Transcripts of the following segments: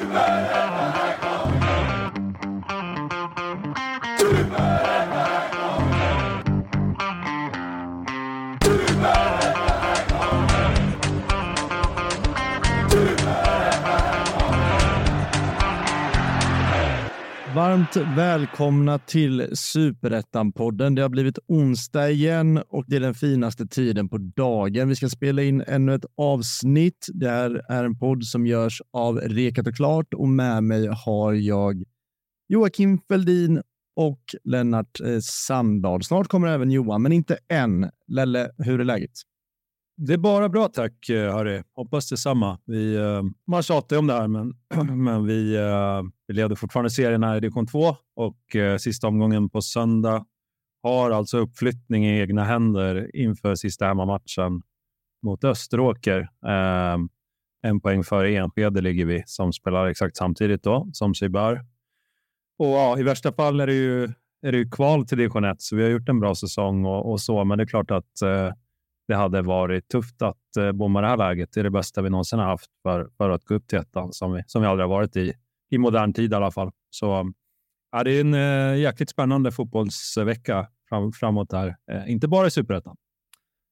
Yeah. Varmt välkomna till Superettan-podden. Det har blivit onsdag igen och det är den finaste tiden på dagen. Vi ska spela in ännu ett avsnitt. Det här är en podd som görs av Rekat och Klart och med mig har jag Joakim Feldin och Lennart eh, Sandahl. Snart kommer även Johan, men inte än. Lelle, hur är läget? Det är bara bra tack, eh, Harry. Hoppas detsamma. Vi, eh, man tjatar ju om det här, men, men vi, eh, vi leder fortfarande serien här i division 2 och sista omgången på söndag har alltså uppflyttning i egna händer inför sista hemmamatchen mot Österåker. En poäng före Enskede ligger vi som spelar exakt samtidigt då som sig bör. Och ja, i värsta fall är det ju, är det ju kval till division 1, så vi har gjort en bra säsong och, och så, men det är klart att det hade varit tufft att eh, bomma det här läget. Det är det bästa vi någonsin har haft för, för att gå upp till ettan, som vi, som vi aldrig har varit i, i modern tid i alla fall. Så ja, det är en eh, jäkligt spännande fotbollsvecka fram, framåt här. Eh, inte bara i superettan.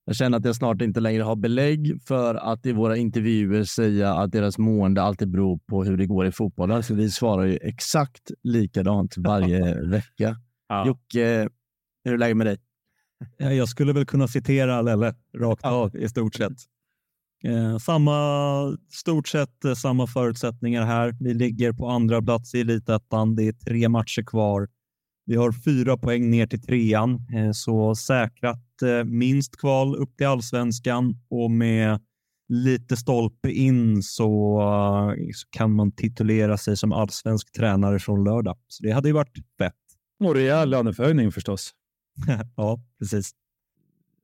Jag känner att jag snart inte längre har belägg för att i våra intervjuer säga att deras mående alltid beror på hur det går i fotbollen. Så vi svarar ju exakt likadant varje vecka. Ja. Jocke, hur är läget med dig? Jag skulle väl kunna citera Lelle rakt av i stort sett. Eh, samma, stort sett eh, samma förutsättningar här. Vi ligger på andra plats i elitettan. Det är tre matcher kvar. Vi har fyra poäng ner till trean, eh, så säkrat eh, minst kval upp till allsvenskan och med lite stolpe in så, så, kan man titulera sig som allsvensk tränare från lördag. Så det hade ju varit fett. Och rejäl löneförhöjning förstås ja, precis.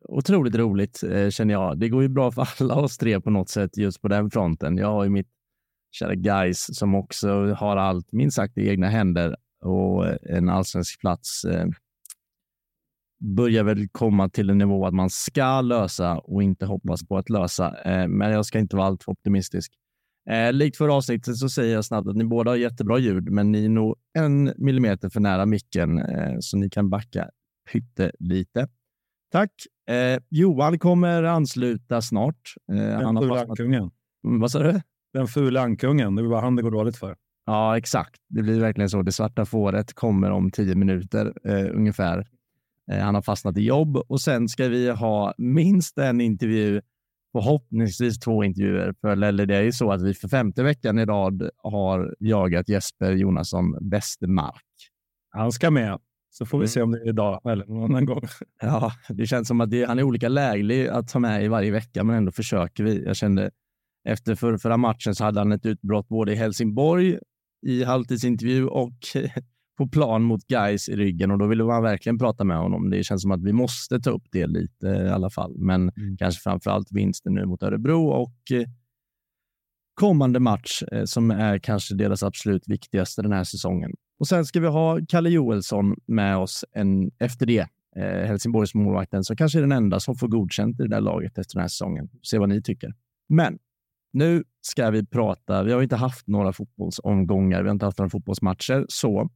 Otroligt roligt eh, känner jag. Det går ju bra för alla oss tre på något sätt just på den fronten. Jag har ju mitt kära guys som också har allt minst sagt i egna händer och eh, en allsvensk plats eh, börjar väl komma till en nivå att man ska lösa och inte hoppas på att lösa. Men jag ska inte vara alltför optimistisk. Likt förra avsnittet så säger jag snabbt att ni båda har jättebra ljud, men ni är nog en millimeter för nära micken så ni kan backa pyttelite. Tack. Eh, Johan kommer ansluta snart. Eh, Den fula ankungen. Mm, vad sa du? Den fula ankungen. Det är bara han det går dåligt för. Ja, exakt. Det blir verkligen så. Det svarta fåret kommer om tio minuter eh, ungefär. Eh, han har fastnat i jobb och sen ska vi ha minst en intervju, förhoppningsvis två intervjuer. För Lelle, det är ju så att vi för femte veckan i rad har jagat Jesper Jonasson Westermark. Han ska med. Så får vi se mm. om det är idag eller någon annan gång. Ja, det känns som att det, han är olika läglig att ta med i varje vecka, men ändå försöker vi. Jag kände efter för, förra matchen så hade han ett utbrott både i Helsingborg i halvtidsintervju och på plan mot guys i ryggen och då ville man verkligen prata med honom. Det känns som att vi måste ta upp det lite i alla fall, men mm. kanske framför allt vinsten nu mot Örebro och eh, kommande match eh, som är kanske deras absolut viktigaste den här säsongen. Och sen ska vi ha Kalle Joelsson med oss en, efter det. Eh, Helsingborgs målvakten som kanske är den enda som får godkänt i det där laget efter den här säsongen. Se vad ni tycker. Men nu ska vi prata. Vi har inte haft några fotbollsomgångar. Vi har inte haft några fotbollsmatcher, så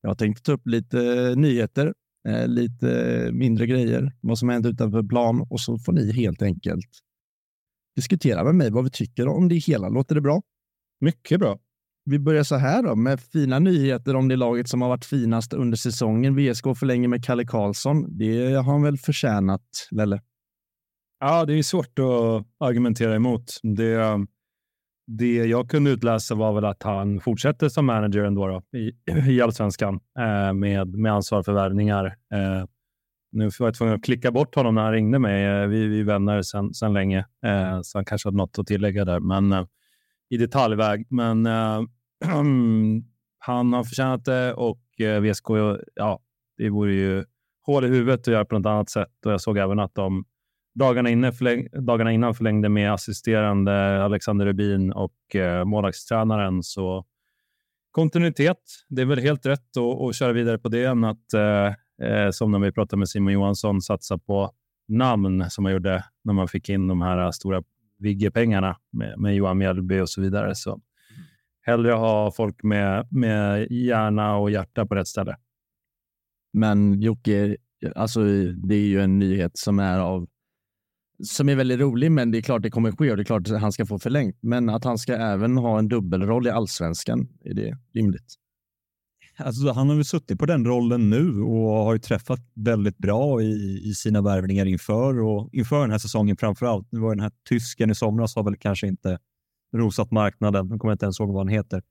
jag tänkte ta upp lite eh, nyheter, eh, lite mindre grejer, vad som hänt utanför plan och så får ni helt enkelt diskutera med mig vad vi tycker om det hela. Låter det bra? Mycket bra. Vi börjar så här då med fina nyheter om det laget som har varit finast under säsongen. VSK förlänger med Kalle Karlsson. Det har han väl förtjänat, Lelle? Ja, det är svårt att argumentera emot. Det, det jag kunde utläsa var väl att han fortsätter som manager ändå då, i, i allsvenskan eh, med, med ansvar för värvningar. Eh, nu var jag tvungen att klicka bort honom när han ringde mig. Eh, vi, vi är vänner sedan sen länge, eh, så han kanske har något att tillägga där. Men eh, i detaljväg. Men eh, han har förtjänat det och eh, VSK, ja, det vore ju hål i huvudet att göra på något annat sätt. Och jag såg även att de dagarna, inne förläng, dagarna innan förlängde med assisterande Alexander Rubin och eh, målvaktstränaren. Så kontinuitet, det är väl helt rätt att, att köra vidare på det än att, eh, eh, som när vi pratade med Simon Johansson, satsa på namn som man gjorde när man fick in de här stora Vigge-pengarna med, med Johan Mjällby och så vidare. Så hellre ha folk med, med hjärna och hjärta på rätt ställe. Men Jocke, alltså, det är ju en nyhet som är av som är väldigt rolig, men det är klart det kommer ske och det är klart att han ska få förlängt. Men att han ska även ha en dubbelroll i allsvenskan, är det rimligt? Alltså, han har väl suttit på den rollen nu och har ju träffat väldigt bra i, i sina värvningar inför och inför den här säsongen framför allt. Nu var den här tysken i somras har väl kanske inte rosat marknaden. Nu kommer jag inte ens ihåg vad han heter,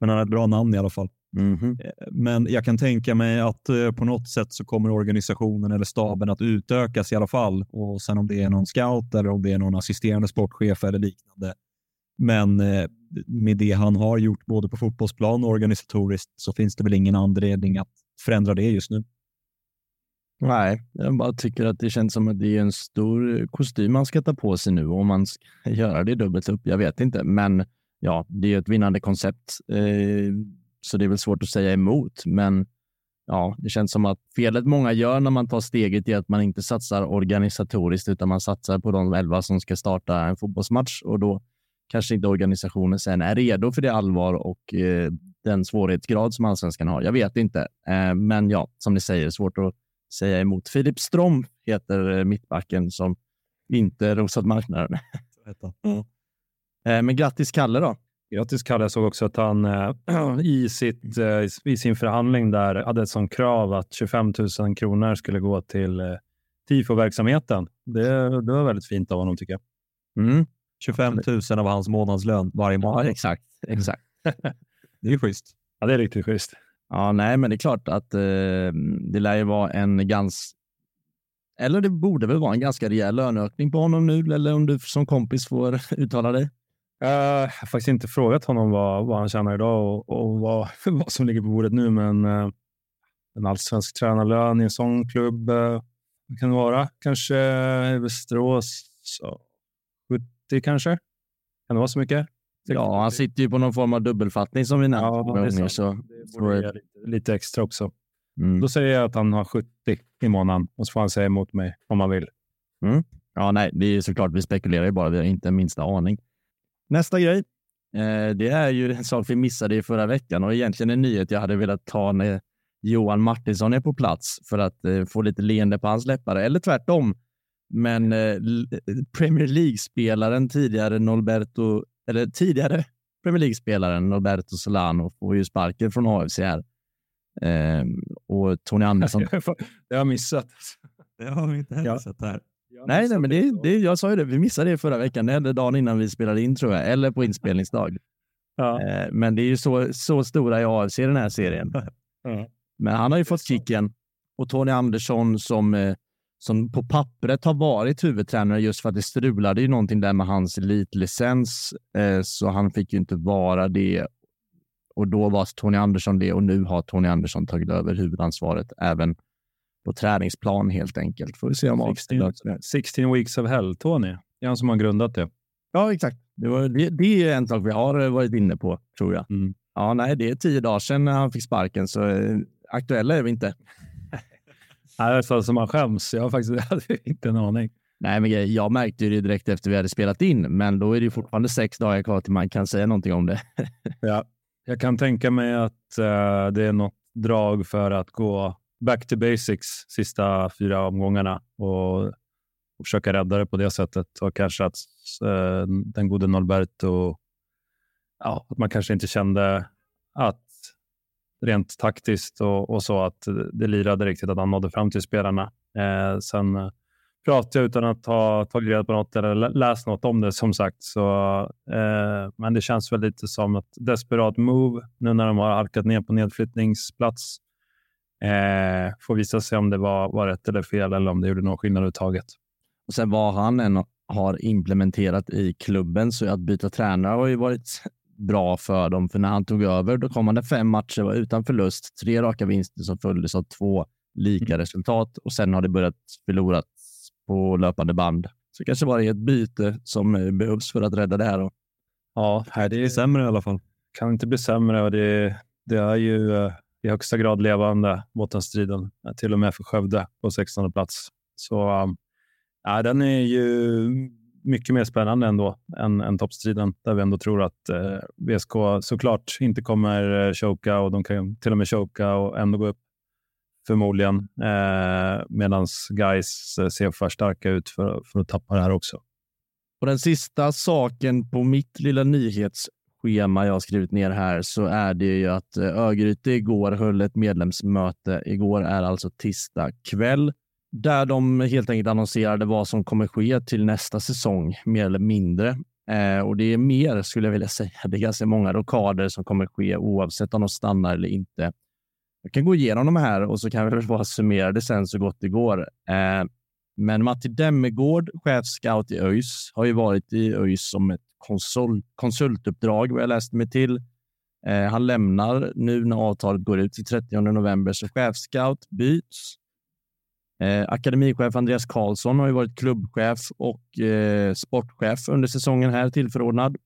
men han har ett bra namn i alla fall. Mm -hmm. Men jag kan tänka mig att eh, på något sätt så kommer organisationen eller staben att utökas i alla fall. Och sen om det är någon scout eller om det är någon assisterande sportchef eller liknande. Men eh, med det han har gjort både på fotbollsplan och organisatoriskt så finns det väl ingen anledning att förändra det just nu. Nej, jag bara tycker att det känns som att det är en stor kostym man ska ta på sig nu om man ska göra det dubbelt upp. Jag vet inte, men ja, det är ett vinnande koncept. Eh, så det är väl svårt att säga emot. Men ja, det känns som att felet många gör när man tar steget är att man inte satsar organisatoriskt, utan man satsar på de elva som ska starta en fotbollsmatch och då kanske inte organisationen sen är redo för det allvar och eh, den svårighetsgrad som allsvenskan har. Jag vet inte, eh, men ja, som ni säger, svårt att säga emot. Filip Strom heter eh, mittbacken som inte rosat marknaden. Mm. men grattis Kalle då. Grattis Kalle. Jag såg också att han äh, i, sitt, äh, i sin förhandling där hade sånt krav att 25 000 kronor skulle gå till äh, TIFO-verksamheten. Det, det var väldigt fint av honom tycker jag. Mm. 25 000 av hans månadslön varje månad. Ja, exakt. exakt. det är schysst. Ja, det är riktigt schysst. Ja, nej, men det är klart att eh, det lär ju vara en ganska eller det borde väl vara en ganska rejäl löneökning på honom nu, eller om du som kompis får uttala dig? Eh, jag har faktiskt inte frågat honom vad, vad han tjänar idag och, och vad, vad som ligger på bordet nu, men eh, en allsvensk tränarlön i en sån klubb, eh, vad kan det vara? Kanske Västerås 70 kanske? Kan det vara så mycket? Ja, han sitter ju på någon form av dubbelfattning som vi nämnde. Ja, det är så. Det lite, extra också. Mm. Då säger jag att han har 70 i månaden och så får han säga emot mig om han vill. Mm. Ja, nej, det är såklart. Vi spekulerar ju bara. Vi har inte minsta aning. Nästa grej. Eh, det är ju en sak vi missade i förra veckan och egentligen en nyhet jag hade velat ta när Johan Martinsson är på plats för att eh, få lite leende på hans läppar, eller tvärtom. Men eh, Premier League-spelaren tidigare Norberto, eller tidigare Premier League-spelaren Norberto Solano får ju sparken från AFC här. Ehm, och Tony Andersson. det har jag missat. Det har vi inte heller ja. sett här. Nej, nej, men det, det, jag sa ju det. Vi missade det förra veckan, eller dagen innan vi spelade in tror jag, eller på inspelningsdag. Ja. Eh, men det är ju så, så stora i AFC den här serien. Ja. Men han har ju fått kicken och Tony Andersson som, eh, som på pappret har varit huvudtränare just för att det strulade ju någonting där med hans elitlicens, eh, så han fick ju inte vara det. Och då var Tony Andersson det och nu har Tony Andersson tagit över huvudansvaret även på träningsplan helt enkelt. Får vi se om 16, 16 weeks of hell, Tony. Det är han som har grundat det. Ja, exakt. Det, var, det, det är en sak vi har varit inne på, tror jag. Mm. Ja, nej, det är tio dagar sedan han fick sparken, så eh, aktuella är vi inte. Är så som man skäms. Jag har faktiskt hade inte en aning. Nej, men jag märkte det direkt efter vi hade spelat in, men då är det fortfarande sex dagar kvar till man kan säga någonting om det. ja, jag kan tänka mig att uh, det är något drag för att gå back to basics sista fyra omgångarna och, och försöka rädda det på det sättet. Och kanske att eh, den gode Norberto, ja, att man kanske inte kände att rent taktiskt och, och, så att det lirade riktigt, att han nådde fram till spelarna. Eh, sen eh, pratade jag utan att ha tagit reda på något eller läst något om det som sagt. Så, eh, men det känns väl lite som ett desperat move nu när de har arkat ner på nedflyttningsplats. Eh, får visa sig om det var, var rätt eller fel eller om det gjorde någon skillnad överhuvudtaget. Och sen vad han än har implementerat i klubben så att byta tränare har ju varit bra för dem. För när han tog över, då kom han fem matcher var utan förlust, tre raka vinster som följdes av två lika mm. resultat och sen har det börjat förloras på löpande band. Så kanske var det ett byte som eh, behövs för att rädda det här. Då. Ja, det är sämre i alla fall. Kan inte bli sämre och det, det är ju eh, i högsta grad levande, bottenstriden, till och med för Skövde på 16 plats. Så ja, den är ju mycket mer spännande ändå än, än toppstriden där vi ändå tror att eh, VSK såklart inte kommer eh, choka och de kan till och med choka och ändå gå upp förmodligen. Eh, Medan guys eh, ser för starka ut för, för att tappa det här också. Och den sista saken på mitt lilla nyhetsschema jag har skrivit ner här så är det ju att eh, Örgryte igår höll ett medlemsmöte. Igår är alltså tisdag kväll där de helt enkelt annonserade vad som kommer ske till nästa säsong, mer eller mindre. Eh, och det är mer, skulle jag vilja säga. Det är ganska många rockader som kommer ske oavsett om de stannar eller inte. Jag kan gå igenom de här och så kan vi bara summera det sen så gott det går. Eh, men Matti Demmegård, chefscout i ÖIS, har ju varit i ÖIS som ett konsult, konsultuppdrag vad jag läste mig till. Eh, han lämnar nu när avtalet går ut till 30 november, så chefscout byts. Eh, akademichef Andreas Karlsson har ju varit klubbchef och eh, sportchef under säsongen här tillförordnad.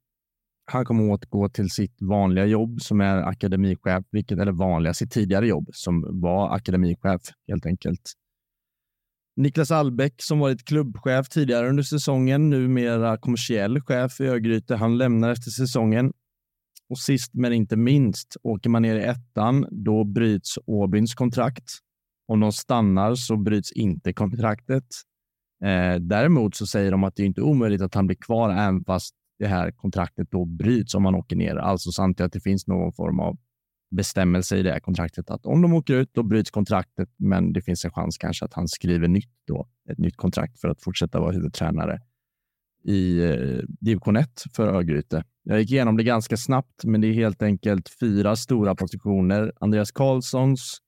Han kommer återgå till sitt vanliga jobb som är akademichef, vilket eller vanliga sitt tidigare jobb som var akademichef helt enkelt. Niklas Albeck som varit klubbchef tidigare under säsongen, numera kommersiell chef i Örgryte. Han lämnar efter säsongen. Och sist men inte minst, åker man ner i ettan, då bryts Åbyns kontrakt. Om de stannar så bryts inte kontraktet. Eh, däremot så säger de att det är inte omöjligt att han blir kvar även fast det här kontraktet då bryts om han åker ner. Alltså samtidigt att det finns någon form av bestämmelse i det här kontraktet att om de åker ut, då bryts kontraktet, men det finns en chans kanske att han skriver nytt då, ett nytt kontrakt för att fortsätta vara huvudtränare i eh, division 1 för Örgryte. Jag gick igenom det ganska snabbt, men det är helt enkelt fyra stora positioner. Andreas Karlssons,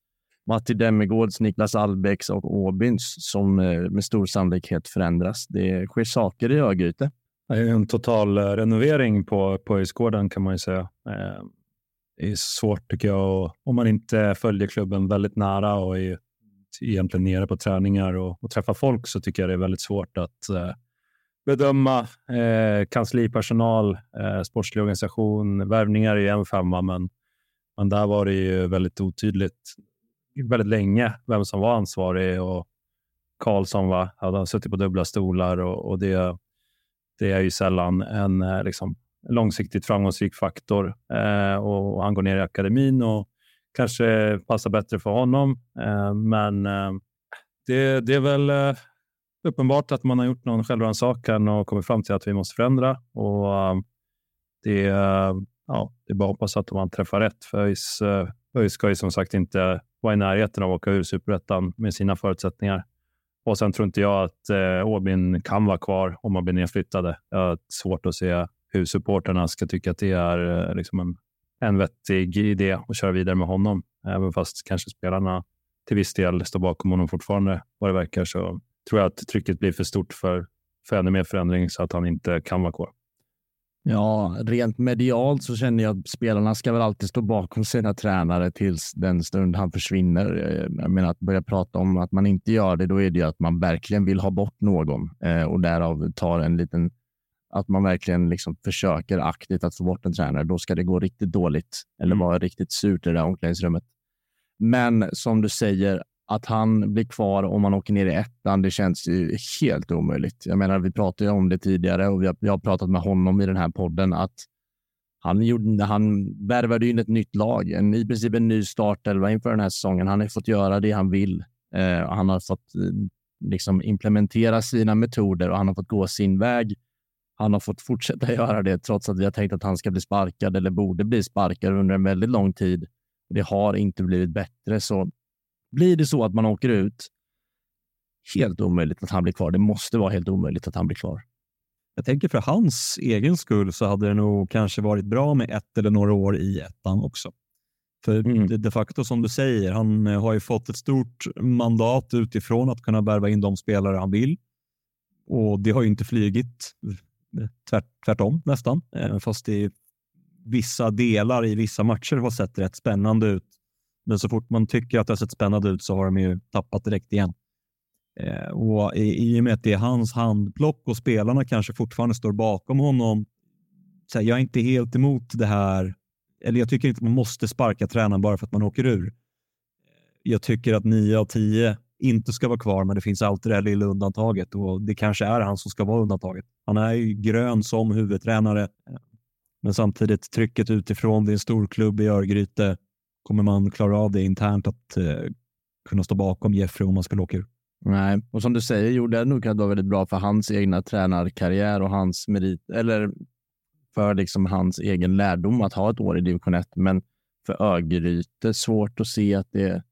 Matti Demmergårds, Niklas Albäcks och Åbyns som eh, med stor sannolikhet förändras. Det sker saker i Örgryte. En total eh, renovering på, på Öjsgården kan man ju säga. Eh, det är svårt tycker jag om man inte följer klubben väldigt nära och är egentligen nere på träningar och, och träffar folk så tycker jag det är väldigt svårt att bedöma eh, kanslipersonal, eh, sportslig organisation. Värvningar är en femma, men, men där var det ju väldigt otydligt väldigt länge vem som var ansvarig och Karlsson var, hade suttit på dubbla stolar och, och det, det är ju sällan en eh, liksom, långsiktigt framgångsrik faktor. Eh, och han går ner i akademin och kanske passar bättre för honom. Eh, men eh, det, det, är väl eh, uppenbart att man har gjort någon självrannsakan och kommit fram till att vi måste förändra. Och eh, det, eh, ja, det är bara att hoppas att man träffar rätt. För ÖIS, eh, ÖIS ska ju som sagt inte vara i närheten av att åka ur superettan med sina förutsättningar. Och sen tror inte jag att eh, Åbyn kan vara kvar om man blir nedflyttade. Jag har svårt att se hur supporterna ska tycka att det är eh, liksom en, en vettig idé att köra vidare med honom. Även fast kanske spelarna till viss del står bakom honom fortfarande, vad det verkar, så tror jag att trycket blir för stort för, för ännu mer förändring så att han inte kan vara kvar. Ja, rent medialt så känner jag att spelarna ska väl alltid stå bakom sina tränare tills den stund han försvinner. Jag menar att börja prata om att man inte gör det, då är det ju att man verkligen vill ha bort någon eh, och därav tar en liten att man verkligen liksom försöker aktivt att få bort en tränare. Då ska det gå riktigt dåligt eller mm. vara riktigt surt i det där omklädningsrummet. Men som du säger, att han blir kvar om man åker ner i ettan, det känns ju helt omöjligt. Jag menar, vi pratade om det tidigare och vi har, jag har pratat med honom i den här podden att han, gjorde, han värvade in ett nytt lag, en, i princip en ny startelva inför den här säsongen. Han har fått göra det han vill. Eh, han har fått eh, liksom implementera sina metoder och han har fått gå sin väg. Han har fått fortsätta göra det trots att vi har tänkt att han ska bli sparkad eller borde bli sparkad under en väldigt lång tid. Det har inte blivit bättre, så blir det så att man åker ut, helt omöjligt att han blir kvar. Det måste vara helt omöjligt att han blir kvar. Jag tänker för hans egen skull så hade det nog kanske varit bra med ett eller några år i ettan också. För mm. de facto som du säger, han eh, har ju fått ett stort mandat utifrån att kunna värva in de spelare han vill. Och det har ju inte flygit. Tvärt, tvärtom nästan, eh, fast det vissa delar i vissa matcher har sett rätt spännande ut men så fort man tycker att det har sett spännande ut så har de ju tappat direkt igen. Eh, och i, i och med att det är hans handplock och spelarna kanske fortfarande står bakom honom. Så här, jag är inte helt emot det här. Eller jag tycker inte man måste sparka tränaren bara för att man åker ur. Jag tycker att nio av tio inte ska vara kvar, men det finns alltid det här lilla undantaget och det kanske är han som ska vara undantaget. Han är ju grön som huvudtränare, eh, men samtidigt trycket utifrån. Det är en stor klubb i Örgryte. Kommer man klara av det internt att eh, kunna stå bakom Jeffrey om man skulle åka ur? Nej, och som du säger gjorde det nog kunnat vara väldigt bra för hans egna tränarkarriär och hans merit, eller för liksom hans egen lärdom att ha ett år i division 1. Men för Örgryte svårt att se att det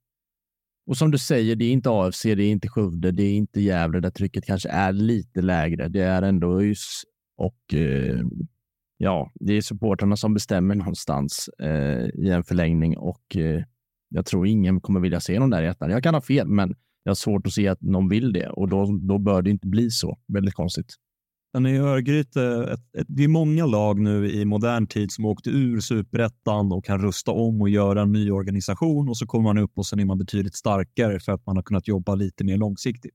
och som du säger, det är inte AFC, det är inte Skövde, det är inte Gävle där trycket kanske är lite lägre. Det är ändå ÖIS och eh, ja, det är supportrarna som bestämmer någonstans eh, i en förlängning och eh, jag tror ingen kommer vilja se någon där i ettan. Jag kan ha fel, men jag har svårt att se att någon vill det och då, då bör det inte bli så. Väldigt konstigt. Sen är Örgryte, det är många lag nu i modern tid som åkte ur superettan och kan rusta om och göra en ny organisation och så kommer man upp och sen är man betydligt starkare för att man har kunnat jobba lite mer långsiktigt.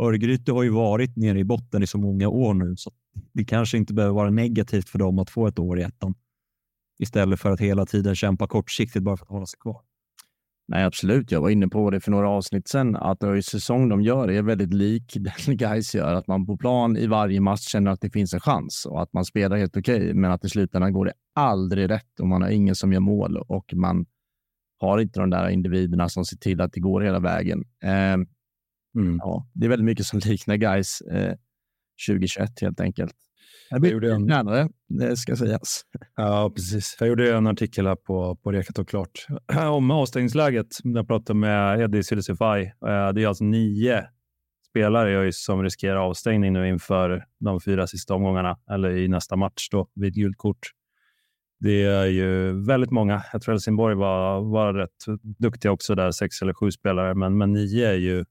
Örgryte har ju varit nere i botten i så många år nu så det kanske inte behöver vara negativt för dem att få ett år i ettan istället för att hela tiden kämpa kortsiktigt bara för att hålla sig kvar. Nej, absolut. Jag var inne på det för några avsnitt sedan, att det säsong de gör är väldigt lik den guys gör. Att man på plan i varje match känner att det finns en chans och att man spelar helt okej, okay, men att i slutändan går det aldrig rätt och man har ingen som gör mål och man har inte de där individerna som ser till att det går hela vägen. Eh, mm. ja, det är väldigt mycket som liknar guys eh, 2021 helt enkelt. Jag gjorde en tränare, det ska sägas. Ja, precis. Jag gjorde en artikel här på, på Rekat och klart om avstängningsläget. Jag pratade med Eddie Silisify. Eh, det är alltså nio spelare som riskerar avstängning nu inför de fyra sista omgångarna eller i nästa match då vid gult kort. Det är ju väldigt många. Jag tror Helsingborg var, var rätt duktiga också där, sex eller sju spelare, men, men nio är ju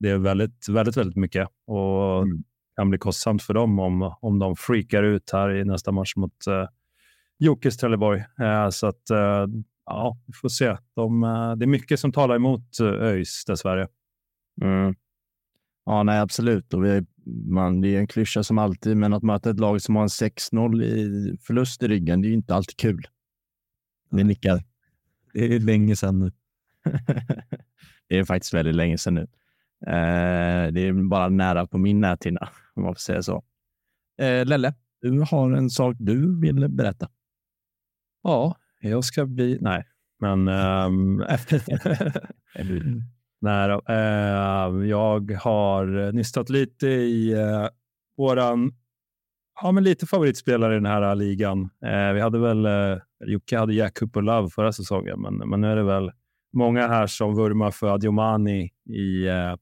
det är väldigt, väldigt, väldigt mycket. Och mm kan bli kostsamt för dem om, om de freakar ut här i nästa match mot uh, Jokers Trelleborg. Uh, så att, uh, ja, vi får se. De, uh, det är mycket som talar emot uh, ÖIS dessvärre. Mm. Ja, nej, absolut. Och vi, man, det är en klyscha som alltid, men att möta ett lag som har en 6-0 i förlust i ryggen, det är inte alltid kul. Det nickar. Det är länge sedan nu. det är faktiskt väldigt länge sedan nu. Eh, det är bara nära på min näthinna, om man får säga så. Eh, Lelle, du har en sak du vill berätta. Ja, jag ska bli... Nej, men... Um, nej uh, jag har nystat lite i uh, våran ja, men lite favoritspelare i den här ligan. Uh, vi hade väl, uh, Jocke hade Jack Cooper Love förra säsongen, men, men nu är det väl många här som vurmar för Adiomani i uh,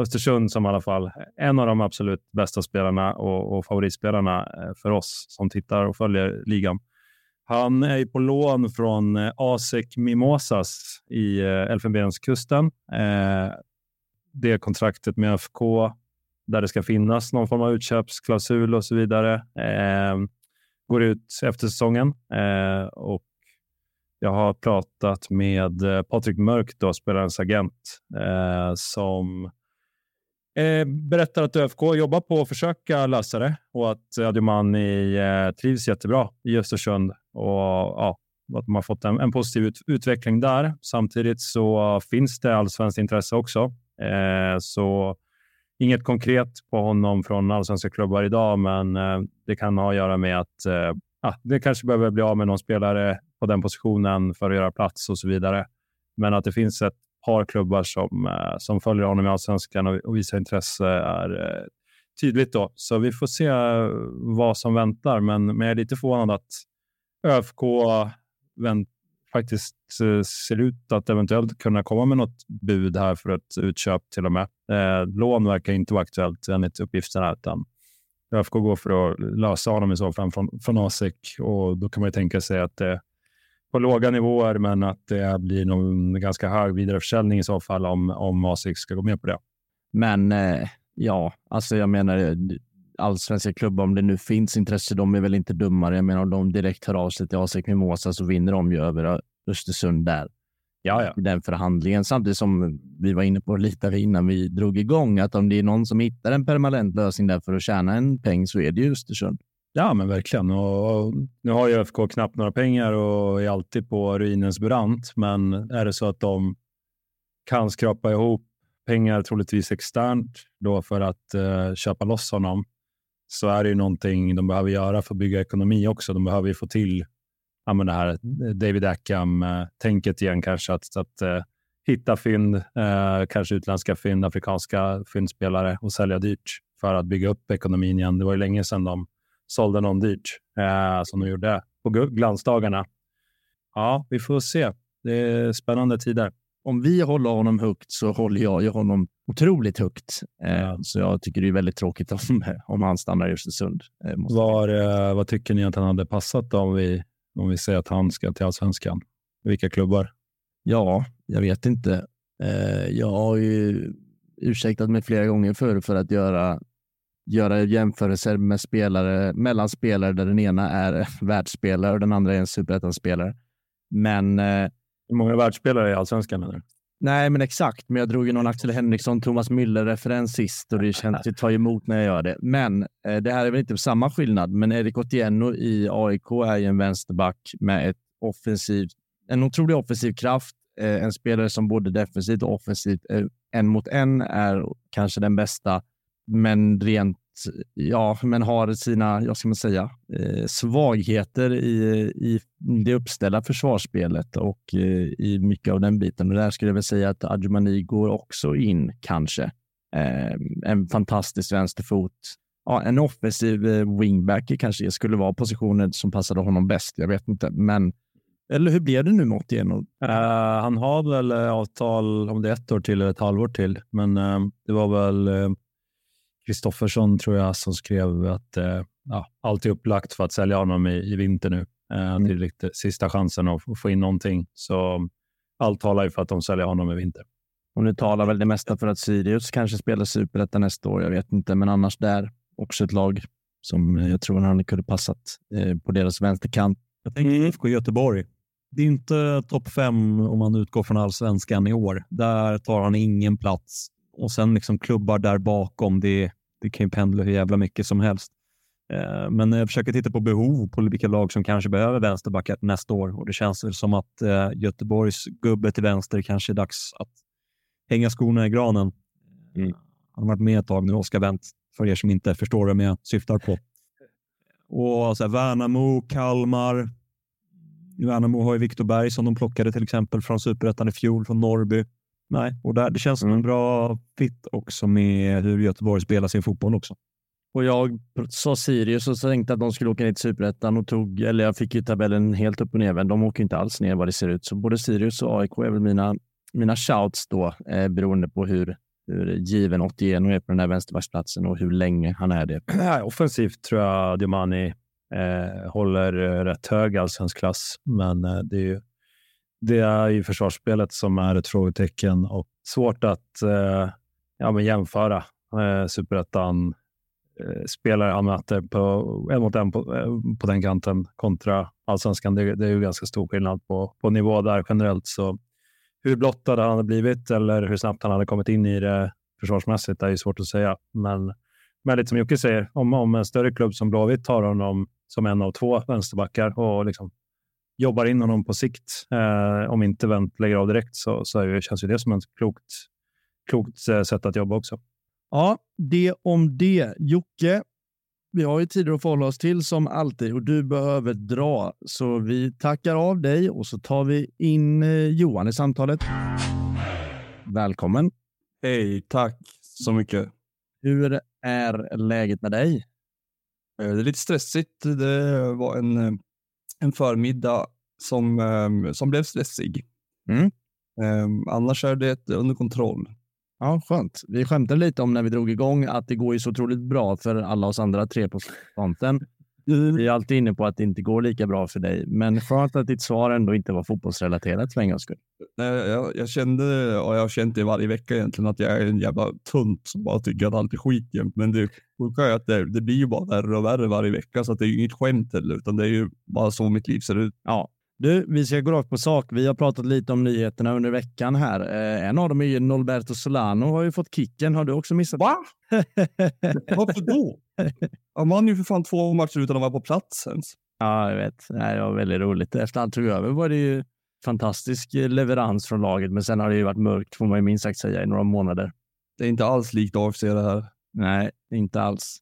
Östersund som i alla fall en av de absolut bästa spelarna och, och favoritspelarna eh, för oss som tittar och följer ligan. Han är på lån från eh, ASEC Mimosas i eh, Elfenbenskusten. Det kontraktet med FK där det ska finnas någon form av utköpsklausul och så vidare går ut efter säsongen. Och jag har pratat med Patrik Mörk, då, spelarens agent, som Eh, berättar att ÖFK jobbar på att försöka lösa det och att Adiomani eh, trivs jättebra i Östersund och ja, att man har fått en, en positiv ut, utveckling där. Samtidigt så finns det allsvenskt intresse också. Eh, så inget konkret på honom från allsvenska klubbar idag, men eh, det kan ha att göra med att eh, det kanske behöver bli av med någon spelare på den positionen för att göra plats och så vidare. Men att det finns ett par klubbar som, eh, som följer honom i allsvenskan och, och visar intresse är eh, tydligt. Då. Så vi får se eh, vad som väntar, men, men jag är lite förvånad att ÖFK vänt, faktiskt ser ut att eventuellt kunna komma med något bud här för ett utköp till och med. Eh, lån verkar inte vara aktuellt enligt uppgifterna, utan ÖFK går för att lösa honom i så fall från, från ASIK och då kan man ju tänka sig att det på låga nivåer, men att det blir någon ganska hög vidareförsäljning i så fall om, om ASIC ska gå med på det. Men eh, ja, alltså jag menar allsvenska klubbar, om det nu finns intresse, de är väl inte dummare. Jag menar om de direkt hör av sig till ASIC Mimosa så vinner de ju över Östersund där. Ja, ja. Den förhandlingen. Samtidigt som vi var inne på lite innan vi drog igång, att om det är någon som hittar en permanent lösning där för att tjäna en peng så är det ju Östersund. Ja, men verkligen. Och, nu har ju ÖFK knappt några pengar och är alltid på ruinens brant. Men är det så att de kan skrapa ihop pengar troligtvis externt då för att eh, köpa loss honom så är det ju någonting de behöver göra för att bygga ekonomi också. De behöver ju få till ja, men det här eh, David Ackham-tänket eh, igen kanske. Att, att eh, hitta fynd, eh, kanske utländska fynd, afrikanska fyndspelare och sälja dyrt för att bygga upp ekonomin igen. Det var ju länge sedan de sålde någon dyrt uh, som de gjorde på glansdagarna. Ja, vi får se. Det är spännande tider. Om vi håller honom högt så håller jag ju honom otroligt högt. Eh, så jag tycker det är väldigt tråkigt om, om han stannar i Östersund. Eh, Var, eh, vad tycker ni att han hade passat om vi, om vi säger att han ska till allsvenskan? Vilka klubbar? Ja, jag vet inte. Eh, jag har ju ursäktat mig flera gånger förr för att göra, göra jämförelser med spelare, mellan spelare där den ena är världsspelare och den andra är en superettan-spelare. Men... Eh, Hur många världsspelare i allsvenskan? Eller? Nej, men exakt. Men jag drog ju någon Axel Henriksson, Thomas Müller-referens sist och det känns ju ta emot när jag gör det. Men eh, det här är väl inte samma skillnad. Men Erik Otieno i AIK är ju en vänsterback med ett offensivt, en otrolig offensiv kraft. Eh, en spelare som både defensivt och offensivt eh, en mot en är kanske den bästa. Men rent ja, men har sina, jag ska man säga, eh, svagheter i, i det uppställda försvarsspelet och eh, i mycket av den biten. Och där skulle jag väl säga att Adjumani går också in kanske. Eh, en fantastisk vänsterfot. Ja, en offensiv wingbacker wingback kanske skulle vara positionen som passade honom bäst. Jag vet inte, men eller hur blev det nu med Otieno? Uh, eh, han har väl eh, avtal om det är ett år till eller ett halvår till, men uh, det var väl uh, Kristoffersson tror jag som skrev att eh, ja, allt är upplagt för att sälja honom i, i vinter nu. Eh, mm. Det är lite sista chansen att få in någonting. Så allt talar ju för att de säljer honom i vinter. Och nu talar väl det mesta för att Sirius kanske spelar superettan nästa år. Jag vet inte, men annars där också ett lag som jag tror han kunde passat eh, på deras vänsterkant. Jag tänker mm. IFK Göteborg. Det är inte topp fem om man utgår från allsvenskan i år. Där tar han ingen plats och sen liksom klubbar där bakom. Det, det kan ju pendla hur jävla mycket som helst. Eh, men jag försöker titta på behov på vilka lag som kanske behöver vänsterbackar nästa år och det känns väl som att eh, Göteborgs gubbe till vänster kanske är dags att hänga skorna i granen. Mm. Han har varit med ett tag nu, Oskar Wendt, för er som inte förstår vem jag syftar på. Och så här, Värnamo, Kalmar. Värnamo har ju Viktor Berg som de plockade till exempel från superettan i fjol, från Norrby. Nej, och där, det känns som en mm. bra fit också med hur Göteborg spelar sin fotboll också. Och jag sa Sirius och så tänkte att de skulle åka ner till Superettan och tog, eller jag fick ju tabellen helt upp och ner, men de åker inte alls ner vad det ser ut. Så både Sirius och AIK är väl mina, mina shouts då, eh, beroende på hur, hur given 81 är på den här vänsterbacksplatsen och hur länge han är det. Offensivt tror jag Diomani eh, håller eh, rätt hög allsvensk klass, men eh, det är ju det är ju försvarsspelet som är ett frågetecken och svårt att eh, ja, men jämföra eh, superettan eh, spelare han möter på, en mot en på, eh, på den kanten kontra allsvenskan. Det, det är ju ganska stor skillnad på, på nivå där generellt. Så hur blottad han hade blivit eller hur snabbt han hade kommit in i det försvarsmässigt är ju svårt att säga. Men, men lite som Jocke säger, om, om en större klubb som Blåvitt tar honom som en av två vänsterbackar och liksom jobbar in honom på sikt. Eh, om inte Wendt lägger av direkt så, så är, känns ju det som ett klokt, klokt eh, sätt att jobba också. Ja, det om det. Jocke, vi har ju tider att förhålla oss till som alltid och du behöver dra. Så vi tackar av dig och så tar vi in eh, Johan i samtalet. Välkommen. Hej, tack så mycket. Hur är läget med dig? Eh, det är lite stressigt. Det var en en förmiddag som, um, som blev stressig. Mm. Um, annars är det under kontroll. Ja, skönt. Vi skämtade lite om när vi drog igång att det går ju så otroligt bra för alla oss andra tre på fronten. Vi är alltid inne på att det inte går lika bra för dig, men skönt att ditt svar ändå inte var fotbollsrelaterat för en gångs skull. Jag, jag kände, och jag har känt det varje vecka egentligen, att jag är en jävla tunt som bara tycker att allt är skit jämt. Men det sjuka är att det, det blir ju bara värre och värre varje vecka, så att det är ju inget skämt heller, utan det är ju bara så mitt liv ser ut. Ja, du, vi ska gå rakt på sak. Vi har pratat lite om nyheterna under veckan här. Eh, en av dem är ju Norberto Solano har ju fått kicken. Har du också missat? Va? Varför då? Han vann ju för fan två matcher utan att vara på plats ens. Ja, jag vet. Det var väldigt roligt. Efter han tog över var det ju fantastisk leverans från laget, men sen har det ju varit mörkt får man ju minst sagt säga i några månader. Det är inte alls likt AFC det här. Nej, inte alls.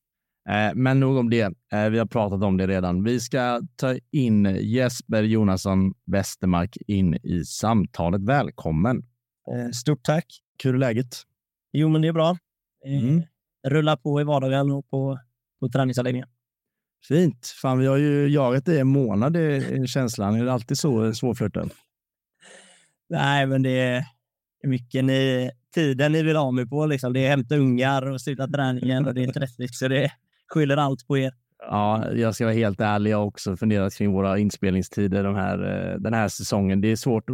Eh, men nog om det. Eh, vi har pratat om det redan. Vi ska ta in Jesper Jonasson Westermark in i samtalet. Välkommen! Eh, stort tack! Hur är läget? Jo, men det är bra. Mm. Rullar på i vardagen och på, på träningsanläggningen. Fint. Fan, vi har ju jagat i en månad, är känslan. Är det alltid så svårflörtat? Nej, men det är mycket ni, tiden ni vill ha mig på. Liksom. Det är hämta ungar och sluta träningen och det är stressigt, så det skyller allt på er. Ja, jag ska vara helt ärlig. Jag har också funderat kring våra inspelningstider de här, den här säsongen. Det är svårt.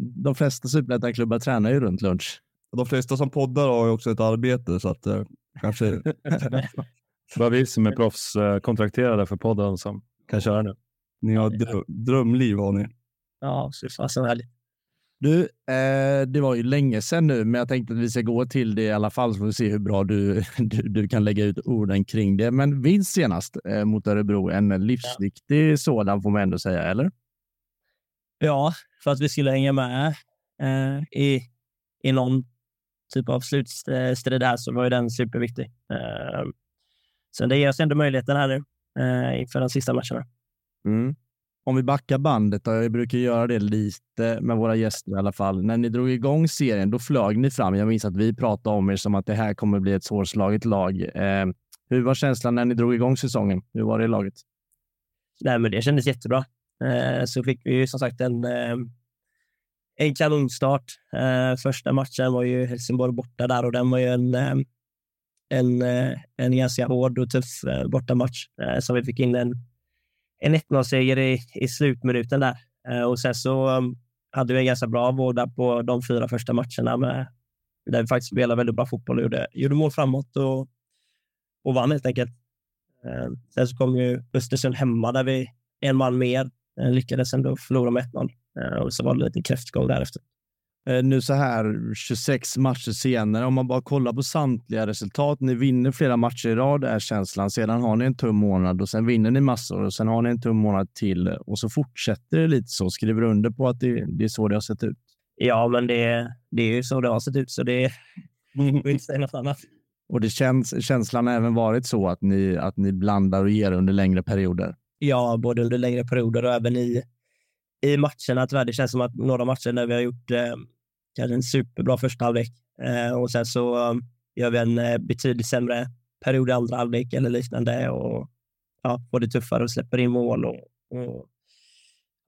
De flesta superettan-klubbar tränar ju runt lunch. De flesta som poddar har ju också ett arbete, så att eh, kanske... Bara vi som är proffskontrakterade för podden som kan köra nu. Ni har drö drömliv har ni. Ja, så fasen härligt. Du, eh, det var ju länge sedan nu, men jag tänkte att vi ska gå till det i alla fall så får vi se hur bra du, du, du kan lägga ut orden kring det. Men vinst senast eh, mot Örebro, en livsviktig ja. sådan får man ändå säga, eller? Ja, för att vi skulle hänga med eh, i, i någon typ av slutstrid här så var ju den superviktig. Eh, så det ger oss ändå möjligheten här nu eh, inför de sista matcherna. Mm. Om vi backar bandet, och jag brukar göra det lite med våra gäster i alla fall. När ni drog igång serien, då flög ni fram. Jag minns att vi pratade om er som att det här kommer bli ett svårslaget lag. Eh, hur var känslan när ni drog igång säsongen? Hur var det i laget? Nej, men det kändes jättebra. Eh, så fick vi ju som sagt en, eh, en kanonstart. Eh, första matchen var ju Helsingborg borta där och den var ju en, eh, en, eh, en ganska hård och tuff eh, bortamatch. som vi fick in en en 1-0-seger i, i slutminuten där. Eh, och sen så um, hade vi en ganska bra vård på de fyra första matcherna med, där vi faktiskt spelade väldigt bra fotboll och gjorde, gjorde mål framåt och, och vann helt enkelt. Eh, sen så kom ju Östersund hemma där vi en man mer eh, lyckades ändå förlora med 1-0 och så var det lite kräftgång därefter. Eh, nu så här 26 matcher senare, om man bara kollar på samtliga resultat. Ni vinner flera matcher i rad är känslan. Sedan har ni en tum månad och sen vinner ni massor och sen har ni en tum månad till och så fortsätter det lite så. Skriver under på att det, det är så det har sett ut? Ja, men det, det är ju så det har sett ut, så det går inte säga något annat. Och det känns, känslan har även varit så att ni, att ni blandar och ger under längre perioder? Ja, både under längre perioder och även i, i matcherna. Tyvärr, det känns som att några matcher när vi har gjort eh, kanske en superbra första halvlek eh, och sen så um, gör vi en eh, betydligt sämre period i andra halvlek eller liknande och ja, får det tuffare och släpper in mål och, och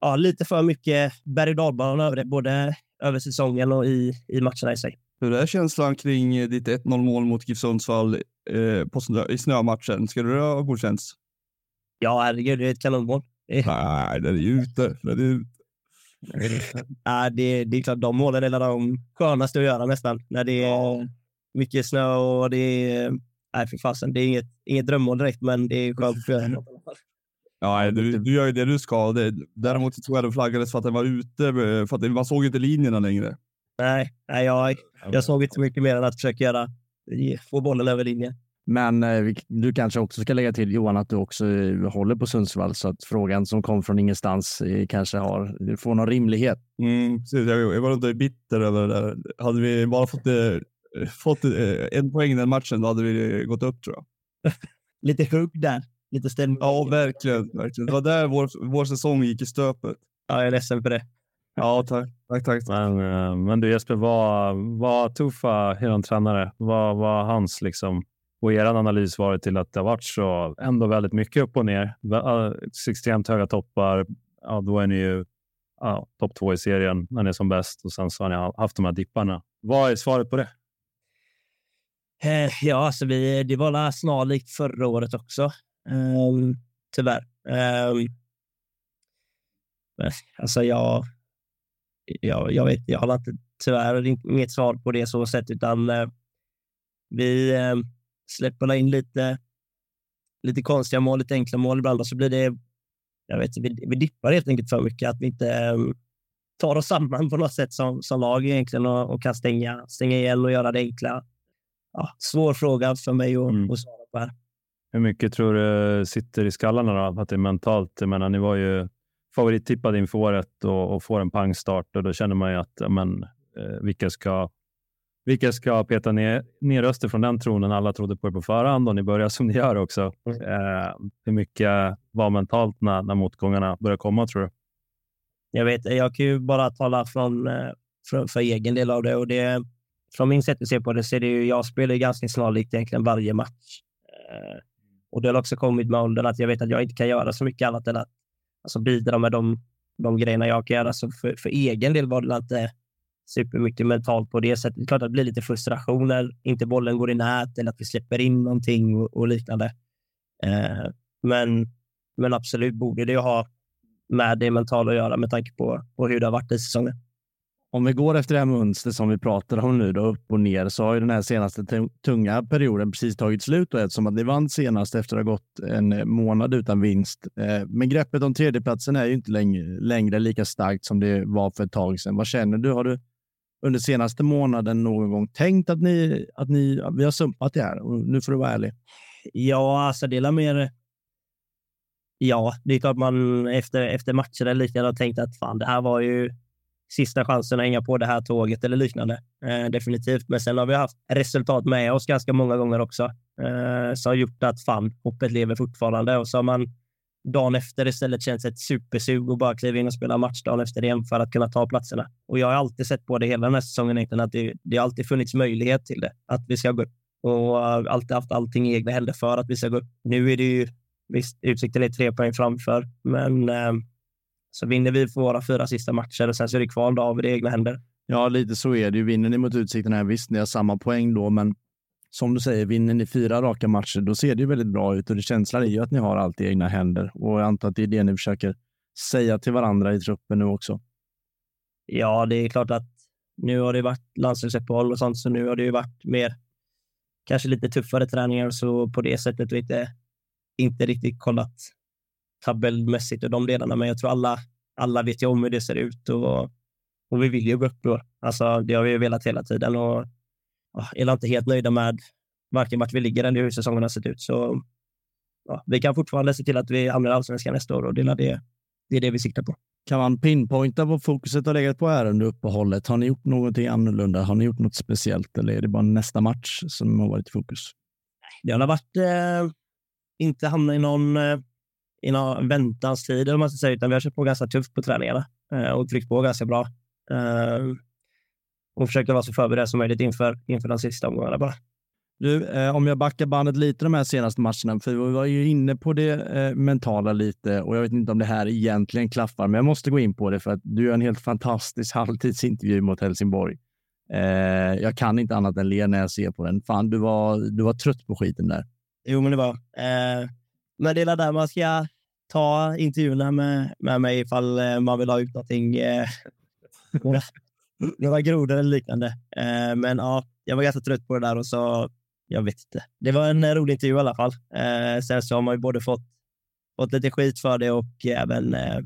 ja, lite för mycket berg och dalbana över det, både över säsongen och i, i matcherna i sig. Hur är känslan kring ditt 1-0 mål mot GIF Sundsvall eh, på snö, i snömatchen? Ska det ha godkänts? Ja, herregud, det är ett kanonmål. Nej, den är ju ute. Den är ute ja, det, det är klart, de målen är de skönaste att göra nästan. När det är mycket snö och det är... Nej, för fasen. Det är inget, inget drömmål direkt, men det är skönt att göra Ja, du, du gör ju det du ska. Det, däremot tror jag det flaggades för att den var ute, för att man såg inte linjerna längre. Nej, nej jag, jag såg inte mycket mer än att försöka göra, få bollen över linjen. Men eh, du kanske också ska lägga till Johan att du också eh, håller på Sundsvall så att frågan som kom från ingenstans eh, kanske har, får någon rimlighet. Mm, precis. Jag, var inte bitter över det där. Hade vi bara fått, fått en poäng den matchen, då hade vi gått upp tror jag. Lite hugg där. Lite stämning. Ja, verkligen, verkligen. Det var där vår, vår säsong gick i stöpet. Ja, jag är ledsen för det. Ja, tack. tack, tack. Men, men du Jesper, vad, vad Tuffa, er tränare, vad var hans liksom och er analys varit till att det har varit så ändå väldigt mycket upp och ner. Extremt höga toppar. Ja, då är ni ju ja, topp två i serien när ni är som bäst och sen så har ni haft de här dipparna. Vad är svaret på det? Eh, ja, alltså vi, det var snarlikt förra året också. Um, tyvärr. Um, alltså jag, jag, jag vet, jag har inte, tyvärr inget svar på det så sätt, utan uh, vi, ehm, släpper in lite, lite konstiga mål, lite enkla mål ibland så blir det, jag vet vi, vi dippar helt enkelt för mycket, att vi inte um, tar oss samman på något sätt som, som lag egentligen och, och kan stänga, stänga igen och göra det enkla. Ja, svår fråga för mig att, mm. svara på här. Hur mycket tror du sitter i skallarna då? Att det är mentalt? Jag menar, ni var ju favorittippad inför året och, och får en pangstart och då känner man ju att men, eh, vilka ska vilka ska peta ner, ner röster från den tronen? Alla trodde på er på förhand och ni börjar som ni gör också. Mm. Eh, hur mycket var mentalt när, när motgångarna började komma tror du? Jag vet, jag kan ju bara tala från, eh, för, för egen del av det och det. Från min sätt att se på det så är det ju, jag spelar ganska snarlikt egentligen varje match. Eh, och det har också kommit med åldern att jag vet att jag inte kan göra så mycket annat än att alltså, bidra med de, de grejerna jag kan göra. Så för, för egen del var det inte supermycket mentalt på det sättet. Det är klart att det blir lite frustration när inte bollen går i nät eller att vi släpper in någonting och, och liknande. Eh, men, men absolut borde det ha med det mentala att göra med tanke på, på hur det har varit i säsongen. Om vi går efter det här mönstret som vi pratar om nu, då, upp och ner, så har ju den här senaste tunga perioden precis tagit slut och eftersom att ni vann senast efter att ha gått en månad utan vinst. Eh, men greppet om tredjeplatsen är ju inte längre, längre lika starkt som det var för ett tag sedan. Vad känner du? Har du under senaste månaden någon gång tänkt att ni, att ni vi har sumpat det här? Och nu får du vara ärlig. Ja, alltså det är mer... Ja, det är klart man efter, efter matcher eller liknande har tänkt att fan, det här var ju sista chansen att hänga på det här tåget eller liknande. Eh, definitivt. Men sen har vi haft resultat med oss ganska många gånger också eh, som har gjort att fan, hoppet lever fortfarande och så har man dagen efter istället känns ett supersug och bara kliva in och spela match dagen efter igen för att kunna ta platserna. Och jag har alltid sett på det hela den här säsongen egentligen att det, det har alltid funnits möjlighet till det, att vi ska gå upp och alltid haft allting i egna händer för att vi ska gå upp. Nu är det ju visst, utsikten är tre poäng framför, men eh, så vinner vi för våra fyra sista matcher och sen så är det kvar då av i egna händer. Ja, lite så är det ju. Vinner ni mot Utsikten här, visst, ni har samma poäng då, men som du säger, vinner ni fyra raka matcher, då ser det ju väldigt bra ut och det känslan är ju att ni har allt i egna händer och jag antar att det är det ni försöker säga till varandra i truppen nu också. Ja, det är klart att nu har det varit landslagsuppehåll och sånt, så nu har det ju varit mer kanske lite tuffare träningar så på det sättet och inte, inte riktigt kollat tabellmässigt och de delarna. Men jag tror alla, alla vet ju om hur det ser ut och, och vi vill ju gå upp då. Alltså, det har vi ju velat hela tiden och är inte helt nöjda med varken vart vi ligger eller hur säsongen har sett ut. Så ja, vi kan fortfarande se till att vi hamnar i allsvenskan nästa år och det är det, det är det vi siktar på. Kan man pinpointa vad fokuset har legat på här under uppehållet? Har ni gjort någonting annorlunda? Har ni gjort något speciellt eller är det bara nästa match som har varit i fokus? Det har varit eh, inte hamna i någon, eh, i någon väntans tid, om man ska säga, utan vi har kört på ganska tufft på träningarna eh, och tryckt på ganska bra. Eh, och försöka vara så förberedd som möjligt inför, inför de sista omgångarna bara. Du, eh, om jag backar bandet lite de här senaste matcherna, för vi var ju inne på det eh, mentala lite och jag vet inte om det här egentligen klaffar, men jag måste gå in på det för att du gör en helt fantastisk halvtidsintervju mot Helsingborg. Eh, jag kan inte annat än le när jag ser på den. Fan, du var, du var trött på skiten där. Jo, men det var. Eh, men det är där man ska ta intervjuerna med, med mig ifall eh, man vill ha ut någonting. Några grodor eller liknande. Eh, men ja, jag var ganska trött på det där och så, jag vet inte. Det var en rolig intervju i alla fall. Eh, sen så har man ju både fått, fått lite skit för det och även, eh,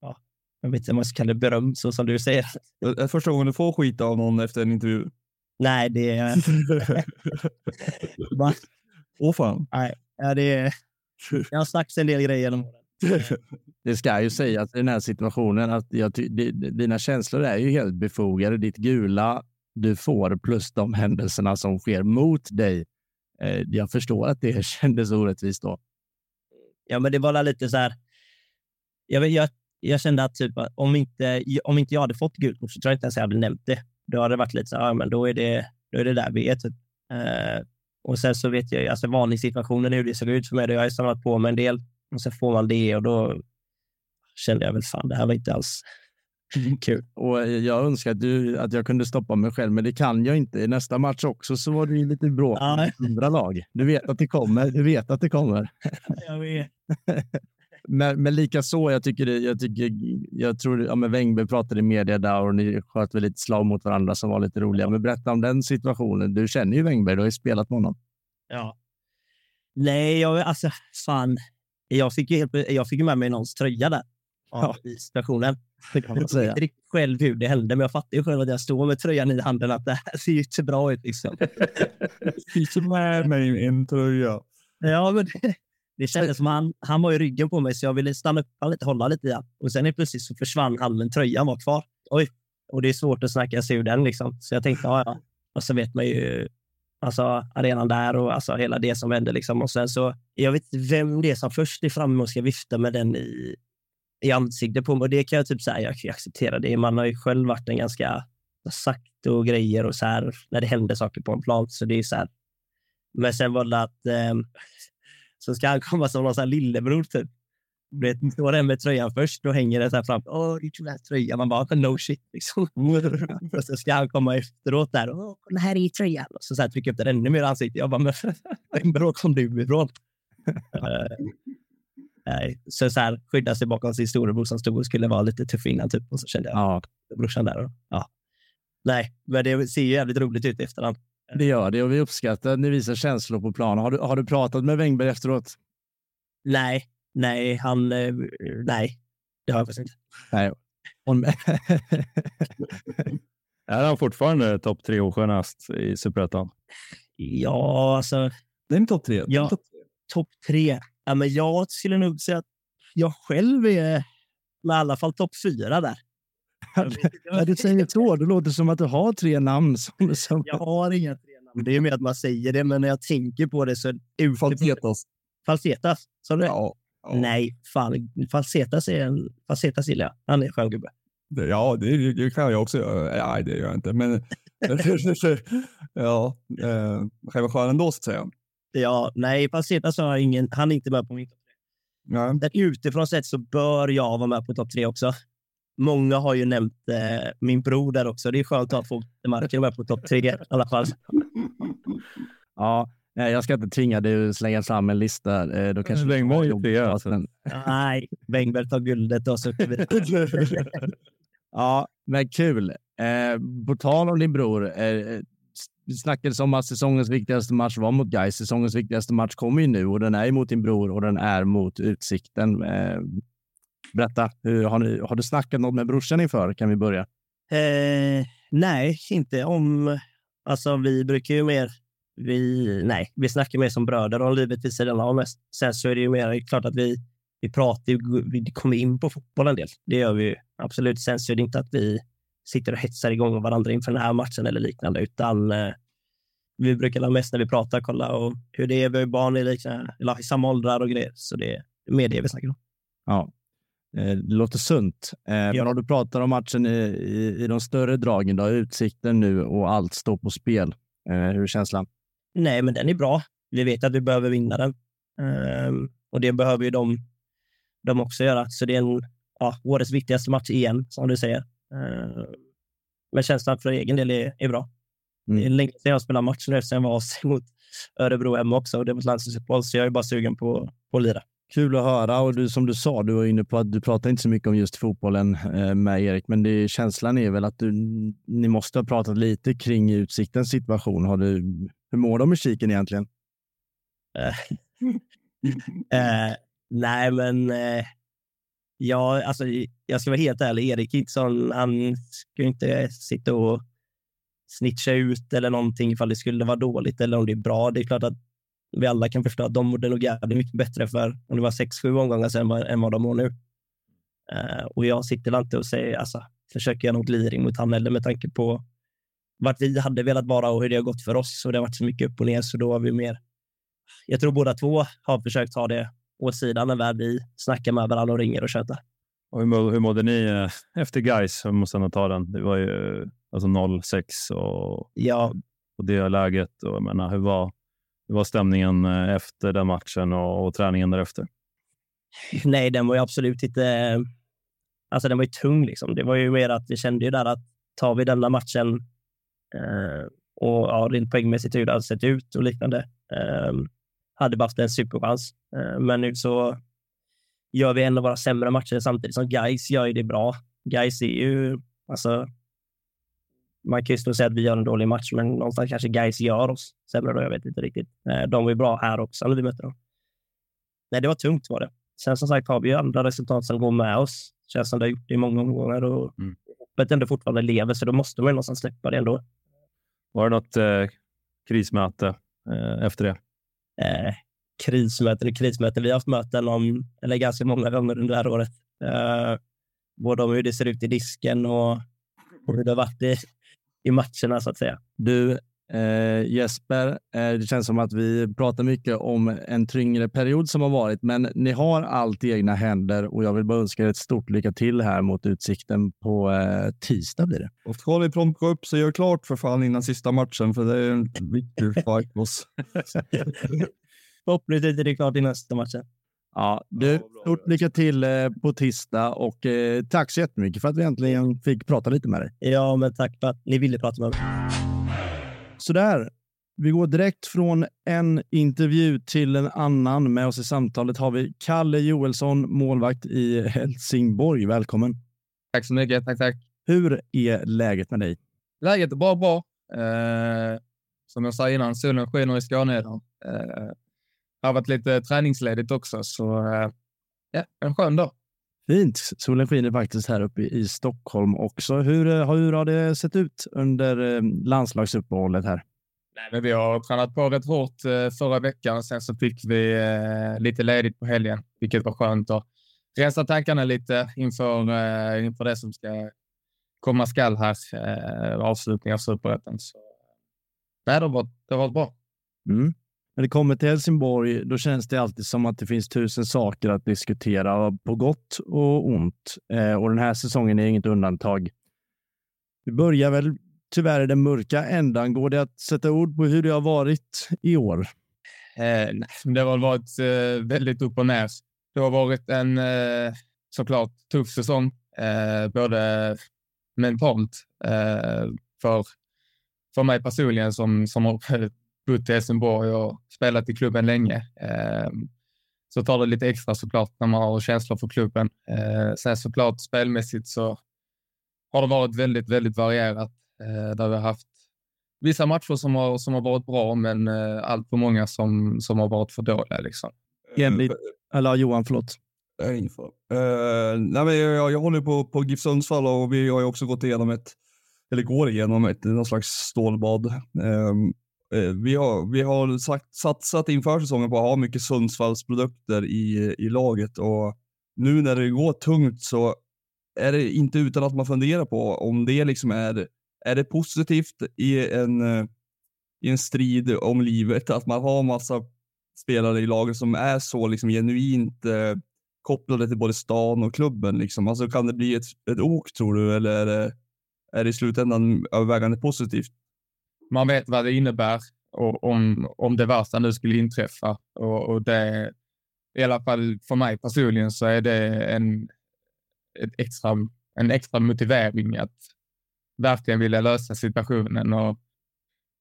ja, jag vet inte om man ska kalla det beröm, så som du säger. Är det första gången du får skit av någon efter en intervju? Nej, det är... Åh fan. Nej, ja, det är... Jag har sagt en del grejer genom åren. Det ska ju sägas i den här situationen att jag dina känslor är ju helt befogade. Ditt gula du får plus de händelserna som sker mot dig. Eh, jag förstår att det kändes orättvist då. Ja, men det var lite så här. Jag, jag, jag kände att typ, om, inte, om inte jag hade fått gult kort så tror jag inte ens jag hade nämnt det. Då hade det varit lite så här, ja, men då är det, då är det där vi är. Typ. Uh, och sen så vet jag alltså varningssituationen hur det såg ut för mig. Då jag har samlat på mig en del och så får man det och då kände jag väl fan, det här var inte alls kul. Och jag önskar att, du, att jag kunde stoppa mig själv, men det kan jag inte. I nästa match också så var det lite bråk med andra lag. Du vet att det kommer. Du vet att det kommer. Jag vet. men, men lika så, jag tycker, det, jag, tycker jag tror, ja, men Wengberg pratade i media där och ni sköt väl lite slag mot varandra som var lite roliga. Men berätta om den situationen. Du känner ju Wengberg, du har ju spelat med honom. Ja. Nej, jag, alltså fan. Jag fick ju, helt, jag fick med mig någons tröja där ja. i situationen. Jag vet inte riktigt själv hur det hände, men jag fattar ju själv att jag står med tröjan i handen att det här ser ju inte bra ut. Liksom. Fick med mig en tröja. Ja, men det, Det kändes som han, han var i ryggen på mig så jag ville stanna upp lite, hålla lite i han. Och sen plötsligt så försvann han men tröjan var kvar. Oj, och det är svårt att snacka sig ur den liksom. Så jag tänkte, ja, ja. Och så vet man ju alltså arenan där och alltså hela det som hände liksom. Och sen så, jag vet inte vem det är som först är framme och ska vifta med den i, i ansiktet på mig. Och det kan jag typ säga, jag kan acceptera det. Man har ju själv varit en ganska sagt och grejer och så här när det händer saker på en plan. Så det är så här. Men sen var det att eh, så ska han komma som någon sån här lillebror typ. Du står där med tröjan först och hänger den så här fram. Åh, du tog den tröjan. Man bara, no shit liksom. och så ska han komma efteråt där. Åh, kolla här är tröjan. Och så, så här, trycka upp den ännu mer i ansiktet. Jag bara, men bråk kom du ifrån? nej. Så, så här, skydda sig bakom sin storebror som stod och skulle vara lite tuff innan typ. Och så kände jag, ja, brorsan där. Och, ja. Nej, men det ser ju jävligt roligt ut i efterhand. Det gör det och vi uppskattar att ni visar känslor på plan. Har du, har du pratat med Wengberg efteråt? Nej, nej, han... Eh, nej, det har jag faktiskt inte. Nej. Hon... är han fortfarande topp tre oskönast i Superettan? Ja, alltså... Det är topp tre. Ja, topp tre. Top tre. Ja, men jag skulle nog säga att jag själv är i alla fall topp fyra där. När du säger så, då låter det som att du har tre namn. Som, som... Jag har inga tre namn. Det är mer att man säger det, men när jag tänker på det så... Falsetas. Falsetas? Sa du det? Ja. Ja. Nej, fan. Falsetas är en... Falsetas gillar jag. Han är en skön gubbe. Ja, det, det, kan jag också göra. Nej, det gör jag inte. Men ja, eh, själva skön ändå så att säga. Ja, nej, Falsetas har ingen. Han är inte med på min topp tre. Nej. Utifrån sett så bör jag vara med på topp tre också. Många har ju nämnt eh, min bror där också. Det är skönt att få marken med på topp tre i alla fall. Ja, jag ska inte tvinga dig att slänga fram en lista. Eh, då kanske Wängberg är det. Alltså. Nej, Wängberg tar guldet och så Ja, men kul. Eh, på tal om din bror. Eh, vi snackade om att säsongens viktigaste match var mot Gais. Säsongens viktigaste match kommer ju nu och den är mot din bror och den är mot Utsikten. Eh, Berätta, har, ni, har du snackat något med brorsan inför? Kan vi börja? Eh, nej, inte om... Alltså, vi brukar ju mer... Vi, nej, vi snackar mer som bröder om livet vid sidan av. Mest. Sen så är det ju mer klart att vi, vi pratar, vi kommer in på fotboll en del. Det gör vi ju absolut. Sen så är det inte att vi sitter och hetsar igång varandra inför den här matchen eller liknande, utan eh, vi brukar mest när vi pratar kolla och hur det är. Vi har barn i, liknande, eller i samma åldrar och grejer, så det är mer det vi snackar om. Ja, Eh, det låter sunt. Eh, ja. Men om du pratar om matchen i, i, i de större dragen, då, utsikten nu och allt står på spel. Eh, hur är känslan? Nej, men den är bra. Vi vet att vi behöver vinna den. Um, och det behöver ju de, de också göra. Så det är en, ja, årets viktigaste match igen, som du säger. Uh, men känslan för egen del är, är bra. Mm. Det är länge sedan jag spelade match nu, sen jag var mot Örebro hemma också och det var landslagsfotboll, så jag är bara sugen på, på att lira. Kul att höra och du, som du sa, du var inne på att du pratar inte så mycket om just fotbollen eh, med Erik, men det, känslan är väl att du, ni måste ha pratat lite kring Utsiktens situation. Har du, hur mår de i kiken egentligen? eh, nej, men eh, ja, alltså, jag ska vara helt ärlig. Erik Kitson, han ska inte sitta och snitcha ut eller någonting ifall det skulle vara dåligt eller om det är bra. Det är klart att vi alla kan förstå att de mådde nog jävligt mycket bättre för om det var sex, sju omgångar sedan än vad de mår nu. Uh, och jag sitter inte och säger, alltså, försöker göra någon gliring mot han eller med tanke på vart vi hade velat vara och hur det har gått för oss. Och det har varit så mycket upp och ner, så då har vi mer. Jag tror båda två har försökt ta det åt sidan när vi snackar med varandra och ringer och tjötar. Och hur, hur mådde ni eh, efter guys? Jag måste ändå ta den. Det var ju alltså 0-6 och, ja. och det läget. Och jag menar, hur var hur var stämningen eh, efter den matchen och, och träningen därefter? Nej, den var ju absolut inte... Alltså den var ju tung. Liksom. Det var ju mer att vi kände ju där att tar vi denna matchen eh, och ja, rent poängmässigt hur det hade sett ut och liknande, eh, hade vi haft en superchans. Eh, men nu så gör vi en av våra sämre matcher samtidigt som Guys gör ju det bra. Guys är ju, alltså, man kan ju stå och säga att vi gör en dålig match, men någonstans kanske guys gör oss sämre då. Jag vet inte riktigt. Eh, de var ju bra här också när vi mötte dem. Nej, det var tungt var det. Sen som sagt har vi ju andra resultat som går med oss. Känns som det har gjort det i många omgångar och mm. hoppet ändå fortfarande lever, så då måste man ju någonstans släppa det ändå. Var det något eh, krismöte eh, efter det? Eh, krismöten och krismöten. Vi har haft möten om, eller ganska många gånger under det här året. Eh, både om hur det ser ut i disken och, och hur det har varit i, i matcherna så att säga. Du, eh, Jesper, eh, det känns som att vi pratar mycket om en tyngre period som har varit, men ni har allt i egna händer och jag vill bara önska er ett stort lycka till här mot Utsikten på eh, tisdag blir det. Och ska ni plompa upp så gör klart för fan innan sista matchen, för det är en viktig fight för oss. Förhoppningsvis är det klart innan nästa matchen. Ja, du, stort lycka till eh, på tisdag och eh, tack så jättemycket för att vi äntligen fick prata lite med dig. Ja, men tack för att ni ville prata med mig. Sådär. Vi går direkt från en intervju till en annan. Med oss i samtalet har vi Kalle Joelsson, målvakt i Helsingborg. Välkommen! Tack så mycket. Tack, tack. Hur är läget med dig? Läget är bara bra. Eh, som jag sa innan, solen skiner i Skåne idag. Eh, har varit lite träningsledigt också, så eh, ja, en skön dag. Fint. Solen skiner faktiskt här uppe i Stockholm också. Hur, eh, hur har det sett ut under eh, landslagsuppehållet här? Nej, men vi har tränat på rätt hårt eh, förra veckan. Sen så fick vi lite ledigt på helgen, vilket var skönt att rensa tankarna lite inför, inför det som ska komma skall här. Eh, avslutning av superettan. Så nej, det har varit, det har varit bra. Mm. När det kommer till Helsingborg, då känns det alltid som att det finns tusen saker att diskutera på gott och ont. Eh, och den här säsongen är inget undantag. Vi börjar väl tyvärr i den mörka ändan. Går det att sätta ord på hur det har varit i år? Eh, det har varit eh, väldigt upp och ner. Det har varit en eh, såklart tuff säsong, eh, både mentalt eh, för, för mig personligen som, som har bott i Helsingborg och spelat i klubben länge. Eh, så tar det lite extra såklart när man har känslor för klubben. Eh, sen såklart spelmässigt så har det varit väldigt, väldigt varierat eh, där vi har haft vissa matcher som har, som har varit bra, men eh, allt för många som, som har varit för dåliga. Liksom. Enligt, eller Johan, förlåt. Nej. Uh, nej, men jag, jag håller på, på GIF Sundsvall och vi har ju också gått igenom ett, eller går igenom ett någon slags stålbad. Um, uh, Eh, vi har, vi har sagt, satsat inför säsongen på att ha mycket Sundsvallsprodukter i, i laget och nu när det går tungt så är det inte utan att man funderar på om det liksom är, är det positivt i en, i en strid om livet att man har massa spelare i laget som är så liksom genuint eh, kopplade till både stan och klubben. Liksom. Alltså, kan det bli ett, ett ok tror du eller är det, är det i slutändan övervägande positivt? Man vet vad det innebär och om, om det värsta nu skulle inträffa och, och det, i alla fall för mig personligen så är det en, ett extra, en extra motivering att verkligen vilja lösa situationen och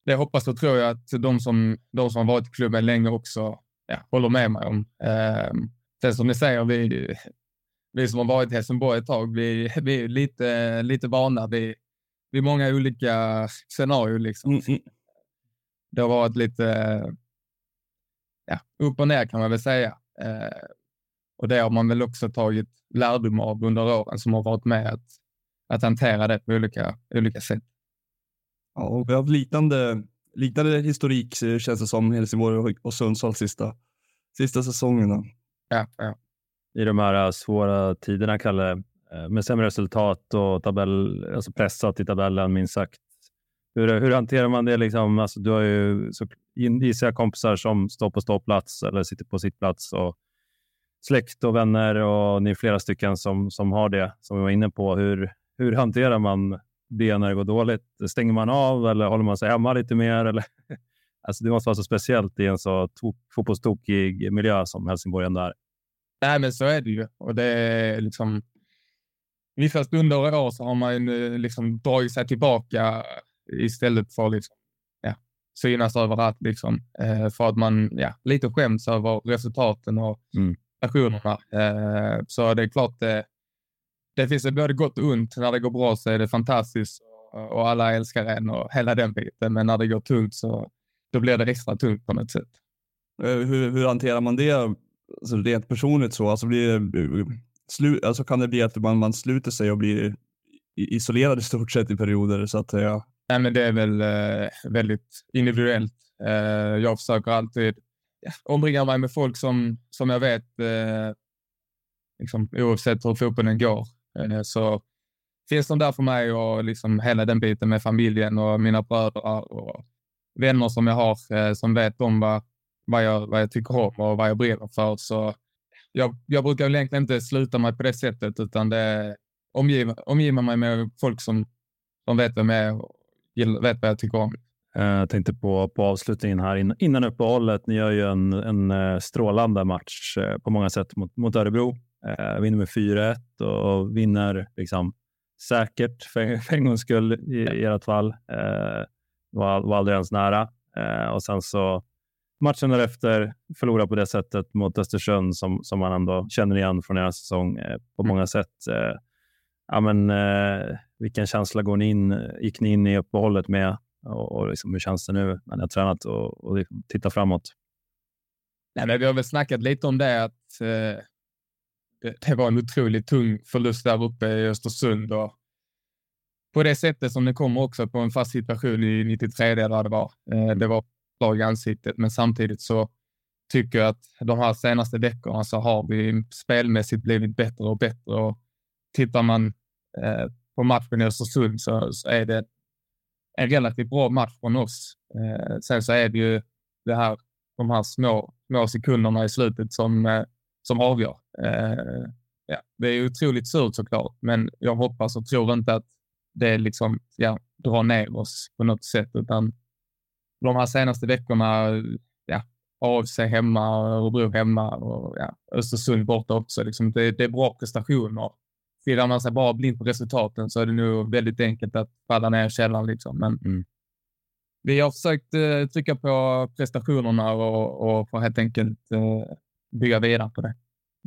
det hoppas och tror jag att de som, de som har varit i klubben länge också ja, håller med mig om. Eh, sen som ni säger, vi, vi som har varit i Helsingborg ett tag, vi, vi är lite, lite vana vid, vid många olika scenarier. Liksom. Mm, mm. Det har varit lite ja, upp och ner kan man väl säga. Eh, och det har man väl också tagit lärdom av under åren som har varit med att, att hantera det på olika, olika sätt. Ja, och vi har haft liknande, liknande historik eh, känns det som Helsingborg och, och Sundsvall sista, sista säsongerna. Ja, ja. I de här svåra tiderna, Kalle, eh, Eh, med sämre resultat och tabell, alltså pressat i tabellen minst sagt. Hur, hur hanterar man det? Liksom? Alltså, du har ju så, gissar jag kompisar som står på ståplats eller sitter på sitt plats och släkt och vänner och ni är flera stycken som, som har det som vi var inne på. Hur, hur hanterar man det när det går dåligt? Stänger man av eller håller man sig hemma lite mer? Eller? Alltså, det måste vara så speciellt i en så fotbollstokig miljö som Helsingborg ändå är. Nej, men så är det ju. Och det är liksom... Vissa stunder och år så har man liksom dragit sig tillbaka istället för att liksom, ja, synas överallt. Liksom, eh, för att man ja, lite skäms över resultaten och Mm. Eh, så det är klart det, det finns både gott och ont. När det går bra så är det fantastiskt och, alla älskar en och hela den biten. Men när det går tungt så då blir det extra tungt på något sätt. Eh, Hur, hur hanterar man det alltså rent personligt? så? Alltså blir det, slu, alltså kan det bli att man, man sluter sig och blir isolerad i stort sett i perioder? Så att, ja. Nej, men det är väl eh, väldigt individuellt. Eh, jag försöker alltid ja, omringa mig med folk som, som jag vet, eh, liksom, oavsett hur fotbollen går, eh, så finns de där för mig och liksom hela den biten med familjen och mina bröder och vänner som jag har eh, som vet om vad, vad, jag, vad jag tycker om och vad jag brinner för. Så jag, jag brukar egentligen inte sluta mig på det sättet, utan det omgiva, omgiver mig med folk som, som vet vem jag är och vet vad jag tycker om. Eh, jag tänkte på, på avslutningen här innan uppehållet. Ni gör ju en, en eh, strålande match eh, på många sätt mot, mot Örebro. vinner med 4-1 och vinner liksom säkert för, för en gångs skull i, i ert fall. var, var aldrig ens nära. och sen så matchen därefter förlora på det sättet mot Östersund som, som man ändå känner igen från er säsong på mm. många sätt. ja, men, vilken känsla går ni in, gick ni in i uppehållet med? Och, och liksom, hur känns det nu när ni har tränat och, och liksom tittar framåt? Nej, men vi har väl snackat lite om det, att eh, det, det, var en otroligt tung förlust där uppe i Östersund. Och på det sättet som det kommer också på en fast situation i 93 där det var. Eh, det var slag i ansiktet, men samtidigt så tycker jag att de här senaste veckorna så har vi spelmässigt blivit bättre och bättre. Och tittar man eh, på matchen i Östersund så, så är det en relativt bra match från oss. Eh, sen så är det ju det här, de här små, små sekunderna i slutet som, eh, som avgör. Eh, ja, det är otroligt surt såklart, men jag hoppas och tror inte att det liksom ja, drar ner oss på något sätt, utan de här senaste veckorna, ja, AFC hemma, Örebro hemma och ja, Östersund borta också. Liksom det, det är bra prestationer stirrar man sig bara blind på resultaten så är det nog väldigt enkelt att falla ner i källaren. Liksom. Men mm. vi har försökt uh, trycka på prestationerna och, och få helt enkelt uh, bygga vidare på det.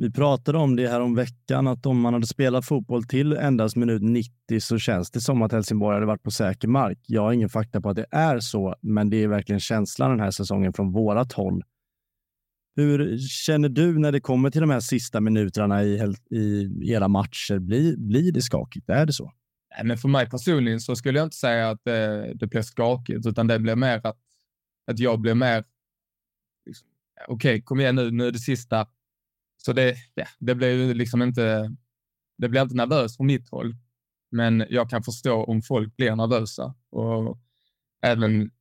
Vi pratade om det här om veckan att om man hade spelat fotboll till endast minut 90 så känns det som att Helsingborg hade varit på säker mark. Jag har ingen fakta på att det är så, men det är verkligen känslan den här säsongen från vårat håll. Hur känner du när det kommer till de här sista minuterna i, i era matcher? Blir, blir det skakigt? Är det så? Nej, men för mig personligen så skulle jag inte säga att det, det blir skakigt, utan det blir mer att, att jag blir mer... Liksom, Okej, okay, kom igen nu, nu är det sista. Så det, ja, det blir liksom inte... Det blir inte nervöst från mitt håll, men jag kan förstå om folk blir nervösa och även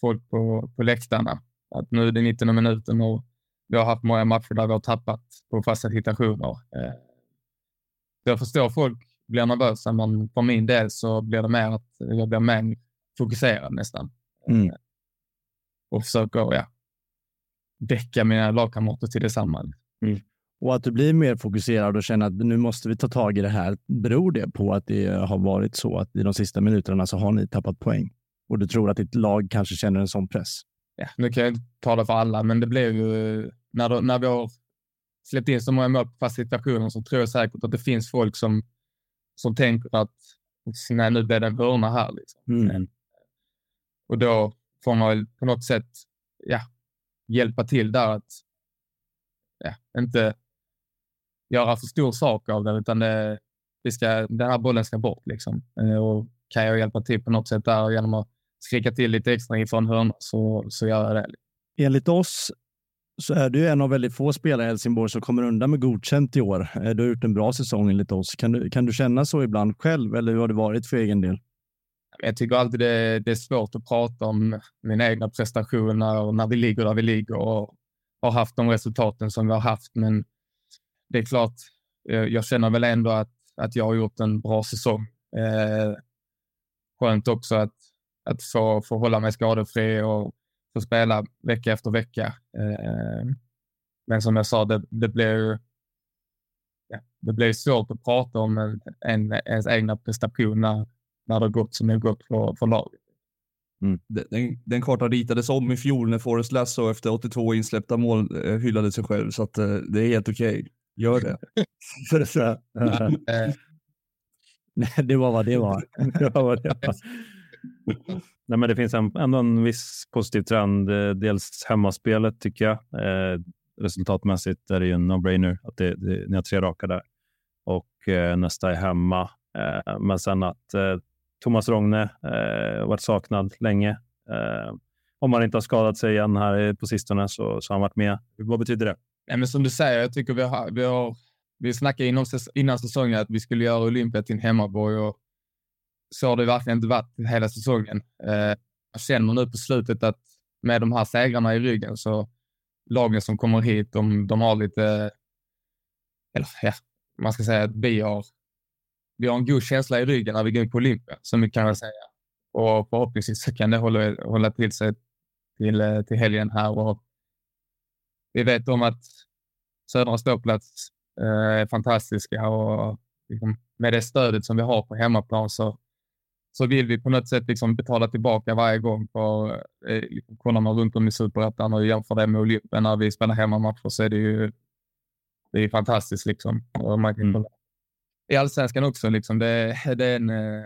folk på, på läktarna. Att nu är det 19 minuten och vi har haft många matcher där vi har tappat på fasta situationer. Eh, jag förstår folk blir nervösa, men för min del så blir det mer att jag blir mer fokuserad nästan. Mm. Och försöker ja, väcka mina lagkamrater till detsamma. Mm. Och att du blir mer fokuserad och känner att nu måste vi ta tag i det här. Beror det på att det har varit så att i de sista minuterna så har ni tappat poäng? Och du tror att ditt lag kanske känner en sån press? ja, nu kan jag inte tala för alla, men det blev ju när, då, när vi har släppt in så många mål på fast situationer så tror jag säkert att det finns folk som, som tänker att nej, nu blir det en hörna här. Liksom. Mm. Och då får man på något sätt ja, hjälpa till där att ja, inte göra för stor sak av det, utan det, det ska, den här bollen ska bort. Liksom. Eh, och kan jag hjälpa till på något sätt där genom att skrika till lite extra inför en hörna så, så gör jag det. Enligt oss så är du en av väldigt få spelare i Helsingborg som kommer undan med godkänt i år. Eh, du har gjort en bra säsong enligt oss. Kan du, kan du känna så ibland själv eller hur har det varit för egen del? Jag tycker alltid det, det är svårt att prata om mina egna prestationer och när vi ligger där vi ligger och har haft de resultaten som vi har haft. Men det är klart, eh, jag känner väl ändå att, att jag har gjort en bra säsong. Eh, skönt också att att få, få hålla mig skadefri och få spela vecka efter vecka. Eh, men som jag sa, det, det blir ja, det blir svårt att prata om en, en, ens egna prestationer när det har gått som det har gått för, för laget. Mm. Den, den kartan ritades om i fjol när Forrest Lasso efter 82 insläppta mål eh, hyllade sig själv, så att, eh, det är helt okej. Okay. Gör det. Nej, det var vad det var. det var, vad det var. Nej, men det finns en, ändå en viss positiv trend. Eh, dels hemmaspelet tycker jag. Eh, resultatmässigt är det ju en no-brainer att det, det, ni har tre raka där och eh, nästa är hemma. Eh, men sen att eh, Thomas Rogne eh, varit saknad länge. Eh, om han inte har skadat sig igen här på sistone så, så har han varit med. Vad betyder det? Nej, men som du säger, jag tycker vi har, vi har vi snackade innan, innan säsongen att vi skulle göra Olympia till en hemmaborg och så har det verkligen inte varit hela säsongen. Eh, jag känner nu på slutet att med de här segrarna i ryggen så lagen som kommer hit, de, de har lite, eller ja, man ska säga att vi har, vi har en god känsla i ryggen när vi går på Olympia, som vi kan jag säga. Och förhoppningsvis så kan det hålla, hålla till sig till, eh, till helgen här. Och vi vet om att södra ståplats eh, är fantastiska och liksom, med det stödet som vi har på hemmaplan så, så vill vi på något sätt liksom betala tillbaka varje gång. För, eh, liksom, kollar man runt om i superettan och jämför det med Olympia när vi spelar hemmamatcher så är det ju det är fantastiskt. Liksom. Och man kan mm. I allsvenskan också, liksom, det, det är en eh,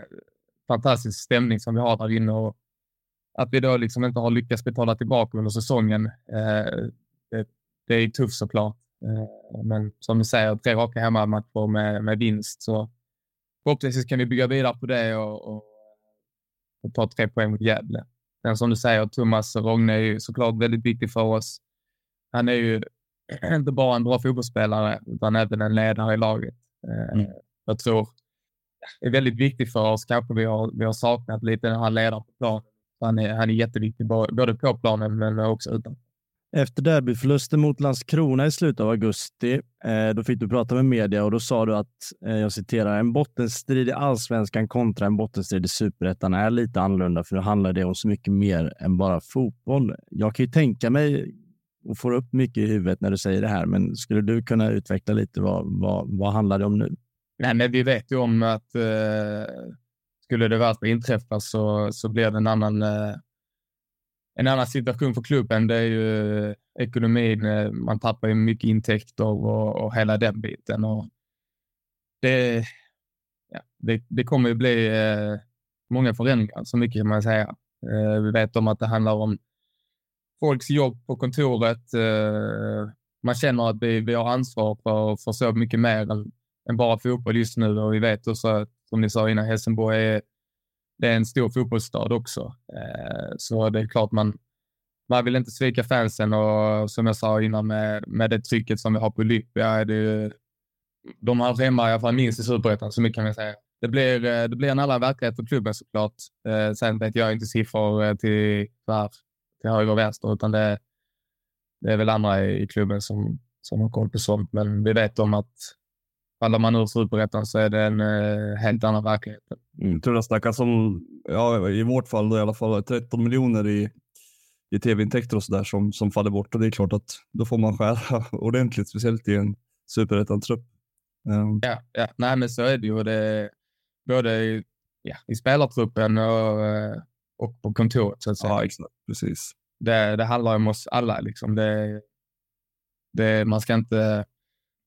fantastisk stämning som vi har där inne. Och att vi då liksom inte har lyckats betala tillbaka under säsongen, eh, det, är tufft såklart. Eh, men som du säger, tre raka hemmamatcher med, med vinst. Så förhoppningsvis kan vi bygga vidare på det och, och, och ta tre poäng mot Gävle. Sen som du säger, Thomas Rogne är ju såklart väldigt viktig för oss. Han är ju inte bara en bra fotbollsspelare, utan även en ledare i laget. Eh, mm. Jag tror det är väldigt viktigt för oss. Kanske vi har, vi har saknat lite den här ledaren på planen. Han är, han är jätteviktig både på planen men också utanför. Efter derbyförlusten mot Landskrona i slutet av augusti, eh, då fick du prata med media och då sa du att, eh, jag citerar, en bottenstrid i allsvenskan kontra en bottenstrid i superettan är lite annorlunda för nu handlar det om så mycket mer än bara fotboll. Jag kan ju tänka mig och får upp mycket i huvudet när du säger det här, men skulle du kunna utveckla lite vad, vad, vad handlar det om nu? Nej, men vi vet ju om att eh, skulle det värsta inträffa så, så blir det en annan eh, en annan situation för klubben. Det är ju eh, ekonomin. Eh, man tappar ju mycket intäkter och, och hela den biten. Och det, ja, det, det kommer ju bli eh, många förändringar, så mycket kan man säga. Eh, vi vet om att det handlar om folks jobb på kontoret. Eh, man känner att vi, vi har ansvar för, för så mycket mer än, än bara fotboll just nu och vi vet också som ni sa innan, Helsingborg är det är en stor fotbollsstad också. Eh, så det är klart man, man vill inte svika fansen och som jag sa innan med, med det trycket som vi har på Olympia det de har hemma i alla fall minst i superettan, så mycket kan man säga. Det blir, eh, det blir en annan verklighet för klubben såklart. Eh, sen vet jag inte siffror eh, till, till höger och vänster, utan det, det är väl andra i klubben som, som har koll på sånt. Men vi vet om att faller man ur superettan så är det en eh, helt annan verklighet. Mm, jag tror det snackas om, ja, i vårt fall då, i alla fall 13 miljoner i, i tv-intäkter och sådär som, som faller bort och det är klart att då får man skära ordentligt, speciellt i en superettan-trupp. Um. Ja, ja, nej men så är det ju. Det, både i, ja, i spelartruppen och, eh, och på kontoret så att säga. Ja, exakt. Precis. Det, det handlar om oss alla liksom. Det, det, man ska inte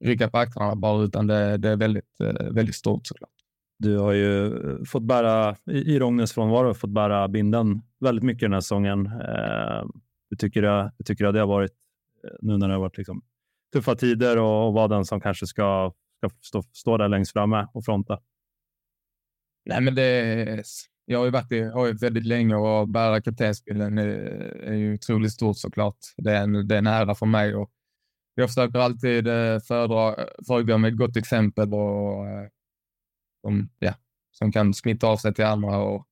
rycka på axlarna bara, utan det, det är väldigt, eh, väldigt stort såklart. Du har ju eh, fått bära, i Rognes frånvaro, fått bära binden väldigt mycket den här säsongen. Eh, hur tycker du, hur tycker du det har varit nu när det har varit liksom tuffa tider och, och vara den som kanske ska, ska stå, stå där längst framme och fronta? Nej, men det, jag har ju varit i HIF väldigt länge och bära kaptensbilden är, är ju otroligt stort såklart. Det är en, det är en ära för mig och jag försöker alltid eh, föredra, föregå med ett gott exempel och, eh, som, ja, som kan smitta av sig till andra och,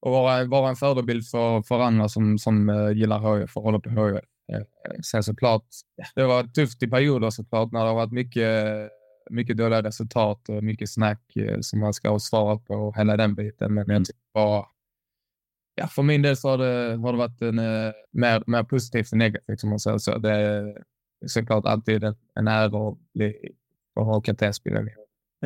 och vara, vara en förebild för, för andra som, som gillar HIF och håller på HIF. Sen såklart, det har varit tufft i perioder såklart när det har varit mycket, mycket dåliga resultat och mycket snack som man ska svara på och hela den biten. Men jag tycker bara, ja, för min del så har det, har det varit en, mer, mer positivt än negativt som man säger så. Det, såklart alltid en, en ära att bli ha kaptensbilden.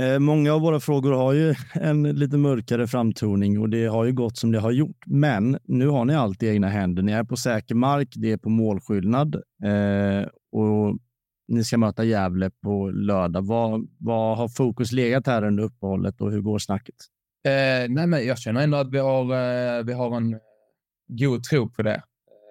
Eh, många av våra frågor har ju en lite mörkare framtoning och det har ju gått som det har gjort. Men nu har ni allt i egna händer. Ni är på säker mark, det är på målskillnad eh, och ni ska möta Gävle på lördag. Vad, vad har fokus legat här under uppehållet och hur går snacket? Eh, nej, men jag känner ändå att vi har, eh, vi har en god tro på det.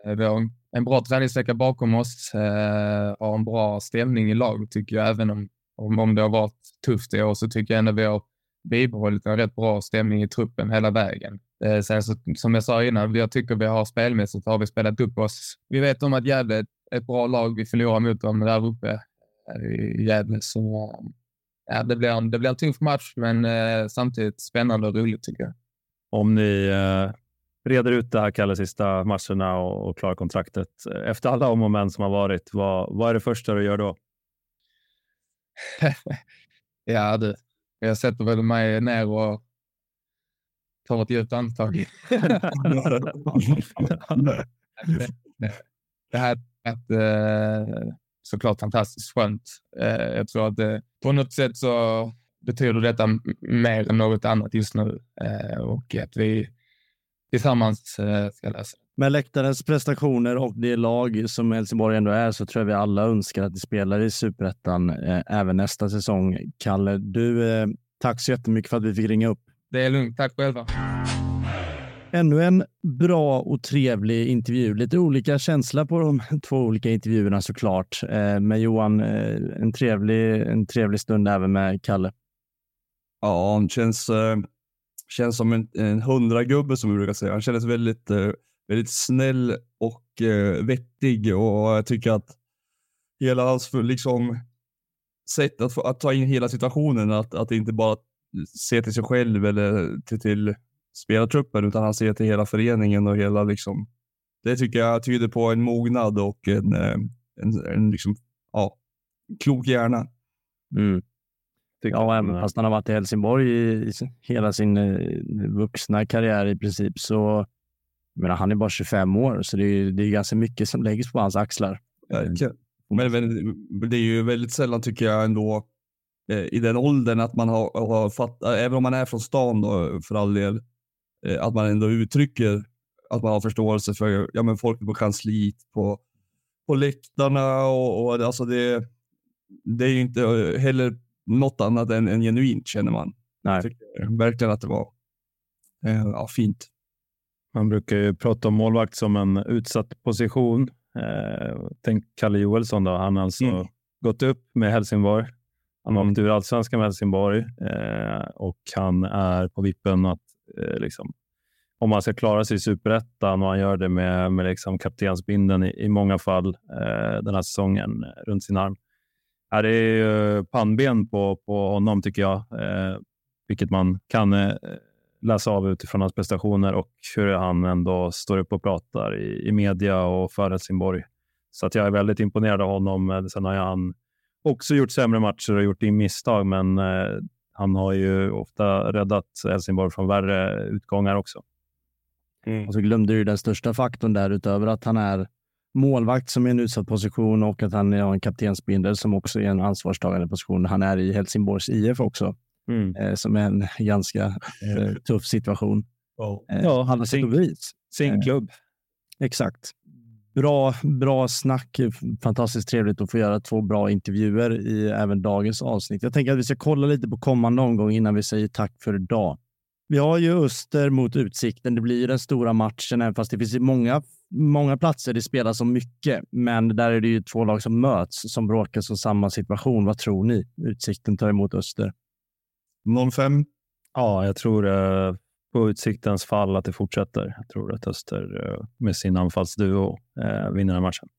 Eh, vi har en en bra träningsvecka bakom oss. Eh, har en bra stämning i laget tycker jag. Även om, om, om det har varit tufft i år så tycker jag ändå vi har bibehållit en rätt bra stämning i truppen hela vägen. Eh, sen så, som jag sa innan, jag tycker vi har spelmässigt har vi spelat upp oss. Vi vet om att Gävle är ett bra lag. Vi förlorar mot dem där uppe eh, i Gävle. Så eh, ja, det, blir en, det blir en tuff match, men eh, samtidigt spännande och roligt tycker jag. Om ni eh, reder ut det här, Kalle, sista matcherna och, och klarar kontraktet. Efter alla om och men som har varit, vad, vad är det första du gör då? ja, du. Jag sätter väl mig ner och tar ett djupt andetag. det här är eh, såklart fantastiskt skönt. Eh, jag tror att det, på något sätt så betyder detta mer än något annat just nu eh, och att vi tillsammans ska lösa med läktarens prestationer och det lag som Helsingborg ändå är så tror jag vi alla önskar att de spelar i superettan eh, även nästa säsong. Kalle, du, eh, tack så jättemycket för att vi fick ringa upp. Det är lugnt. Tack själva. Ännu en bra och trevlig intervju. Lite olika känsla på de två olika intervjuerna såklart. Eh, med Johan, eh, en, trevlig, en trevlig stund även med Kalle. Ja, han känns, eh, känns som en, en hundragubbe som vi brukar säga. Han kändes väldigt eh, väldigt snäll och eh, vettig och jag tycker att hela hans liksom, sätt att, att ta in hela situationen, att, att inte bara se till sig själv eller till, till spelartruppen utan han ser till hela föreningen och hela liksom. Det tycker jag tyder på en mognad och en, eh, en, en liksom, ja, klok hjärna. Mm. Ja, även fast han har varit i Helsingborg i hela sin eh, vuxna karriär i princip så menar, han är bara 25 år, så det är, det är ganska mycket som läggs på hans axlar. Verkligen. Men, men det är ju väldigt sällan tycker jag ändå eh, i den åldern att man har, har fattat, även om man är från stan då, för all del, eh, att man ändå uttrycker att man har förståelse för ja, men folk på kansliet, på, på läktarna och, och alltså det, det är ju inte heller något annat än, än genuint känner man. Nej. Verkligen att det var eh, ja, fint. Man brukar ju prata om målvakt som en utsatt position. Eh, tänk Kalle Joelsson då. Han har alltså mm. gått upp med Helsingborg. Han har mm. åkt ur allsvenskan med Helsingborg eh, och han är på vippen att eh, liksom, om man ska klara sig i superettan och han gör det med, med liksom kaptensbinden i, i många fall eh, den här säsongen runt sin arm. Ja, det är pannben på, på honom tycker jag, eh, vilket man kan eh, läsa av utifrån hans prestationer och hur han ändå står upp och pratar i, i media och för Helsingborg. Så att jag är väldigt imponerad av honom. Sen har han också gjort sämre matcher och gjort in misstag, men eh, han har ju ofta räddat Helsingborg från värre utgångar också. Mm. Och så glömde du den största faktorn där utöver att han är målvakt som är en utsatt position och att han har en kaptensbindel som också är en ansvarstagande position. Han är i Helsingborgs IF också mm. eh, som är en ganska eh, tuff situation. Oh. Eh, ja, han har sin, sin eh, klubb. exakt. Bra, bra snack. Fantastiskt trevligt att få göra två bra intervjuer i även dagens avsnitt. Jag tänker att vi ska kolla lite på kommande omgång innan vi säger tack för idag. Vi har ju Öster mot Utsikten. Det blir den stora matchen, även fast det finns många, många platser det spelas om mycket. Men där är det ju två lag som möts som bråkar om samma situation. Vad tror ni? Utsikten tar emot Öster. 05? Ja, jag tror eh, på Utsiktens fall att det fortsätter. Jag tror att Öster eh, med sin anfallsduo eh, vinner den matchen.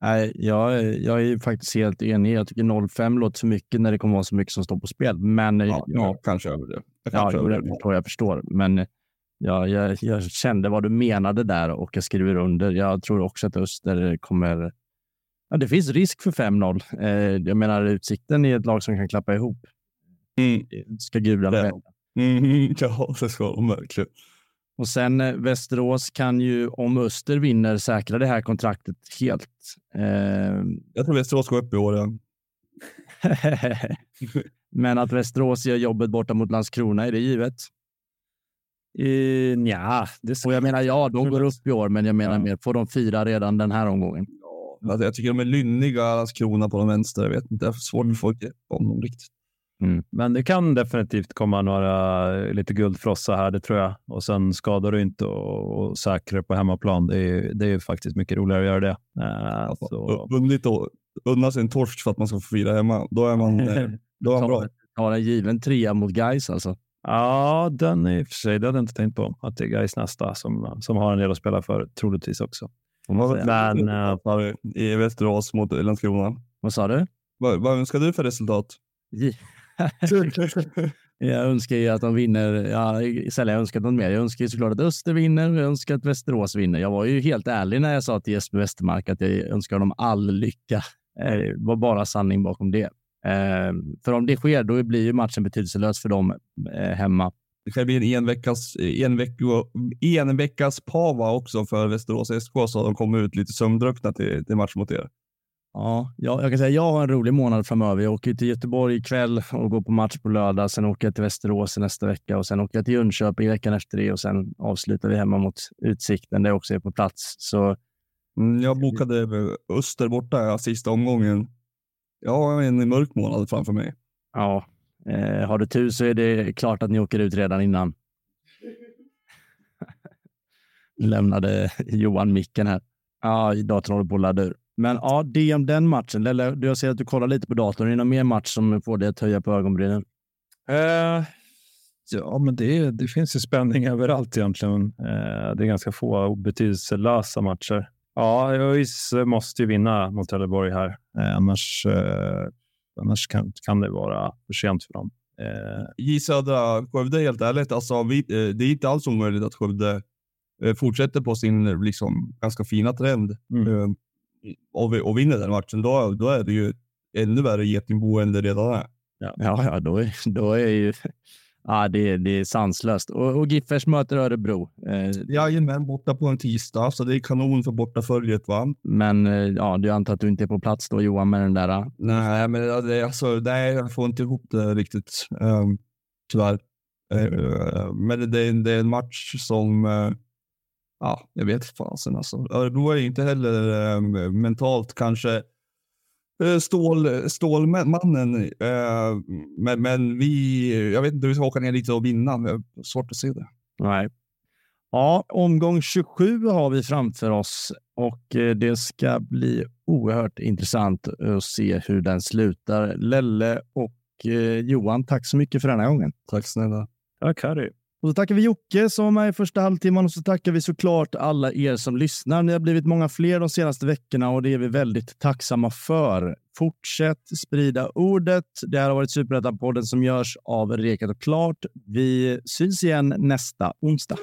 Nej, jag, jag är faktiskt helt enig. Jag tycker 05 låter för mycket när det kommer vara så mycket som står på spel. Men ja, ja kanske över det. Jag ja, över det. Förstår, jag förstår. Men ja, jag, jag kände vad du menade där och jag skriver under. Jag tror också att Öster kommer... Ja, det finns risk för 5-0. Eh, jag menar, Utsikten är ett lag som kan klappa ihop. Mm. Ska gudarna veta. Mm, ja, det ska de verkligen. Och sen eh, Västerås kan ju, om Öster vinner, säkra det här kontraktet helt. Eh... Jag tror Västerås går upp i år. Ja. Men att Västerås gör jobbet borta mot Landskrona, är det givet? Uh, ja, det Och jag menar, ja, de går upp i år, men jag menar ja. mer, får de fira redan den här omgången? Ja, alltså, jag tycker de är lynniga, Landskrona på den vänster. Jag vet inte, det är svårt att få grepp om dem riktigt. Mm. Men det kan definitivt komma några lite guldfrossa här, det tror jag. Och sen skadar du inte och, och säkrar på hemmaplan. Det är, det är faktiskt mycket roligare att göra det. Äh, alltså, och unna sig en torsk för att man ska få fira hemma. Då är man, då är man bra. Ta en given trea mot guys alltså. Ja, den är i och för sig, det hade jag inte tänkt på. Att det är Gais nästa som, som har en del att spela för, troligtvis också. Men äh, i Västerås mot Landskrona. Vad sa du? Vad, vad önskar du för resultat? jag önskar ju att de vinner. Ja, sällan jag önskat något mer. Jag önskar ju såklart att Öster vinner. Jag önskar att Västerås vinner. Jag var ju helt ärlig när jag sa till Jesper Westermark att jag önskar dem all lycka. Det var bara sanning bakom det. För om det sker, då blir ju matchen betydelselös för dem hemma. Det kan bli en enveckas, en vecko, en veckas pava också för Västerås SK så de kommer ut lite sömndruckna till, till match mot er. Ja, jag, jag kan säga jag har en rolig månad framöver. Jag åker till Göteborg ikväll och går på match på lördag. Sen åker jag till Västerås nästa vecka och sen åker jag till Jönköping veckan efter det och sen avslutar vi hemma mot Utsikten där jag också är på plats. Så... Mm, jag bokade Öster borta sista omgången. Jag har en mörk månad framför mig. Ja, eh, har du tur så är det klart att ni åker ut redan innan. Lämnade Johan micken här. Ja, datorn håller på att ladda ur. Men ja, det om den matchen. Lelle, jag ser att du kollar lite på datorn. Är det någon mer match som får dig att höja på ögonbrynen? Uh, ja, men det, det finns ju spänning överallt egentligen. Uh, det är ganska få betydelselösa matcher. Ja, ÖIS måste ju vinna mot Trelleborg här. Uh, annars annars kan, kan det vara för sent för dem. I södra Skövde, helt ärligt, alltså, vi, det är inte alls omöjligt att Skövde fortsätter på sin liksom, ganska fina trend. Mm och, och vinner den matchen, då, då är det ju ännu värre getingbo än det redan är. Ja, ja, då, är, då är ju... Ja, det, det är sanslöst. Och, och Giffers möter Örebro. Eh, Jajamän, borta på en tisdag, så det är kanon för bortaföljet. Va? Men eh, ja, du antar att du inte är på plats då, Johan, med den där? Eh? Nej, men det, alltså, nej, jag får inte ihop det riktigt, um, tyvärr. Uh, men det, det, är en match som uh, ja, jag vet fasen alltså. Örebro är inte heller äh, mentalt kanske stål, Stålmannen. Äh, men, men vi, jag vet inte, vi ska åka ner lite och vinna. Svårt att se det. Nej. Ja, omgång 27 har vi framför oss och det ska bli oerhört intressant att se hur den slutar. Lelle och Johan, tack så mycket för denna gången. Tack snälla. Tack Harry. Och så tackar vi Jocke som är med i första halvtimman och så tackar vi såklart alla er som lyssnar. Ni har blivit många fler de senaste veckorna och det är vi väldigt tacksamma för. Fortsätt sprida ordet. Det här har varit Superettan-podden som görs av Rekat och Klart. Vi syns igen nästa onsdag.